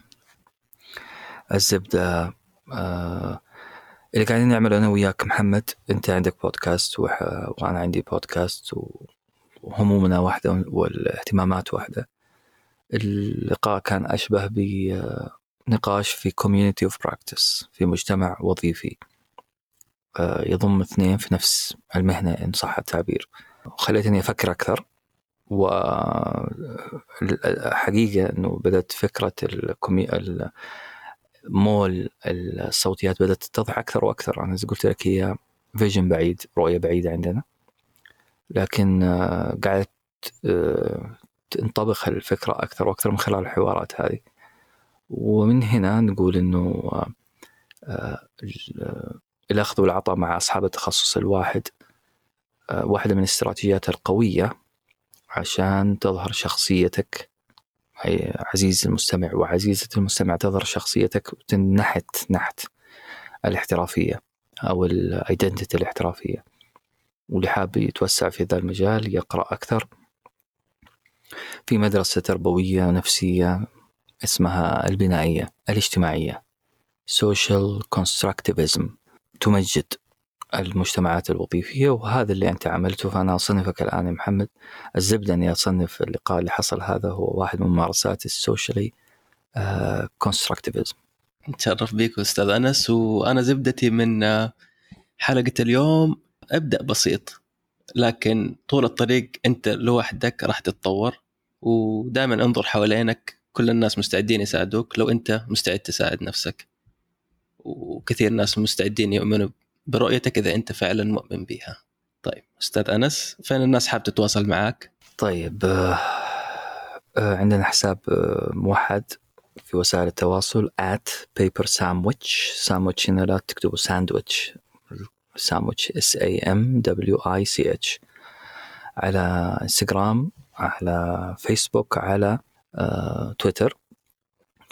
الزبدة آه، اللي قاعدين نعمله أنا وياك محمد أنت عندك بودكاست وح- وأنا عندي بودكاست و- وهمومنا واحدة والاهتمامات واحدة. اللقاء كان أشبه بنقاش في community of practice في مجتمع وظيفي. آه، يضم اثنين في نفس المهنة إن صح التعبير. خليتني أفكر أكثر وحقيقة أنه بدأت فكرة الكومي... ال- مول الصوتيات بدأت تتضح أكثر وأكثر. أنا زي قلت لك هي فيجن بعيد رؤية بعيدة عندنا. لكن آه، آه، تنطبخ الفكرة أكثر وأكثر من خلال الحوارات هذه. ومن هنا نقول أنه آه، آه، ال- الأخذ والعطاء مع أصحاب التخصص الواحد آه، واحدة من الاستراتيجيات القوية عشان تظهر شخصيتك. عزيز المستمع وعزيزة المستمع تظهر شخصيتك وتنحت نحت الاحترافية أو الايدنتيتي الاحترافية. واللي حاب يتوسع في ذا المجال يقرأ أكثر في مدرسة تربوية نفسية اسمها البنائية الاجتماعية. Social constructivism تمجد المجتمعات الوظيفية وهذا اللي أنت عملته. فأنا أصنفك الآن يا محمد. الزبدة أني أصنف اللقاء اللي حصل هذا هو واحد من ممارسات السوشيالي كونستراكتيفيزم نتشرف بك أستاذ أنس وأنا زبدتي من آه، حلقة اليوم. أبدأ بسيط لكن طول الطريق أنت لوحدك راح تتطور ودائما انظر حوالينك كل الناس مستعدين يساعدوك لو أنت مستعد تساعد نفسك. وكثير ناس مستعدين يؤمنوا برؤيتك إذا أنت فعلا مؤمن بها طيب أستاذ أنس فين الناس حاب تتواصل معك طيب آه، آه، عندنا حساب آه، موحد في وسائل التواصل at paper sandwich. Sandwich هنا لا تكتبوا ساندويتش ساندويتش s a m w i c h. على انستغرام على فيسبوك على تويتر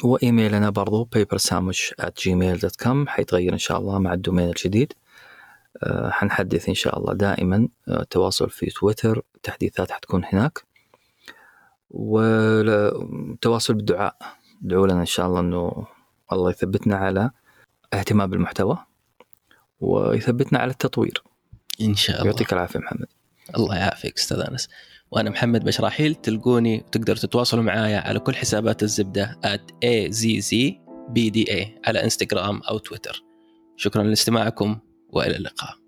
وإيميلنا برضو papersandwich at gmail.com حيتغير إن شاء الله مع ال domain الجديد. آه، حنحدث إن شاء الله دائما آه، تواصل في تويتر تحديثات حتكون هناك. والتواصل بالدعاء. ادعوا لنا إن شاء الله إنه الله يثبتنا على اهتمام بالمحتوى ويثبتنا على التطوير. إن شاء الله. يعطيك العافية محمد. الله يعافيك أستاذ أنس. وأنا محمد بشراحيل تلقوني وتقدروا تتواصلوا معايا على كل حسابات الزبدة at azzbda على انستغرام أو تويتر شكرا لاستماعكم وإلى اللقاء.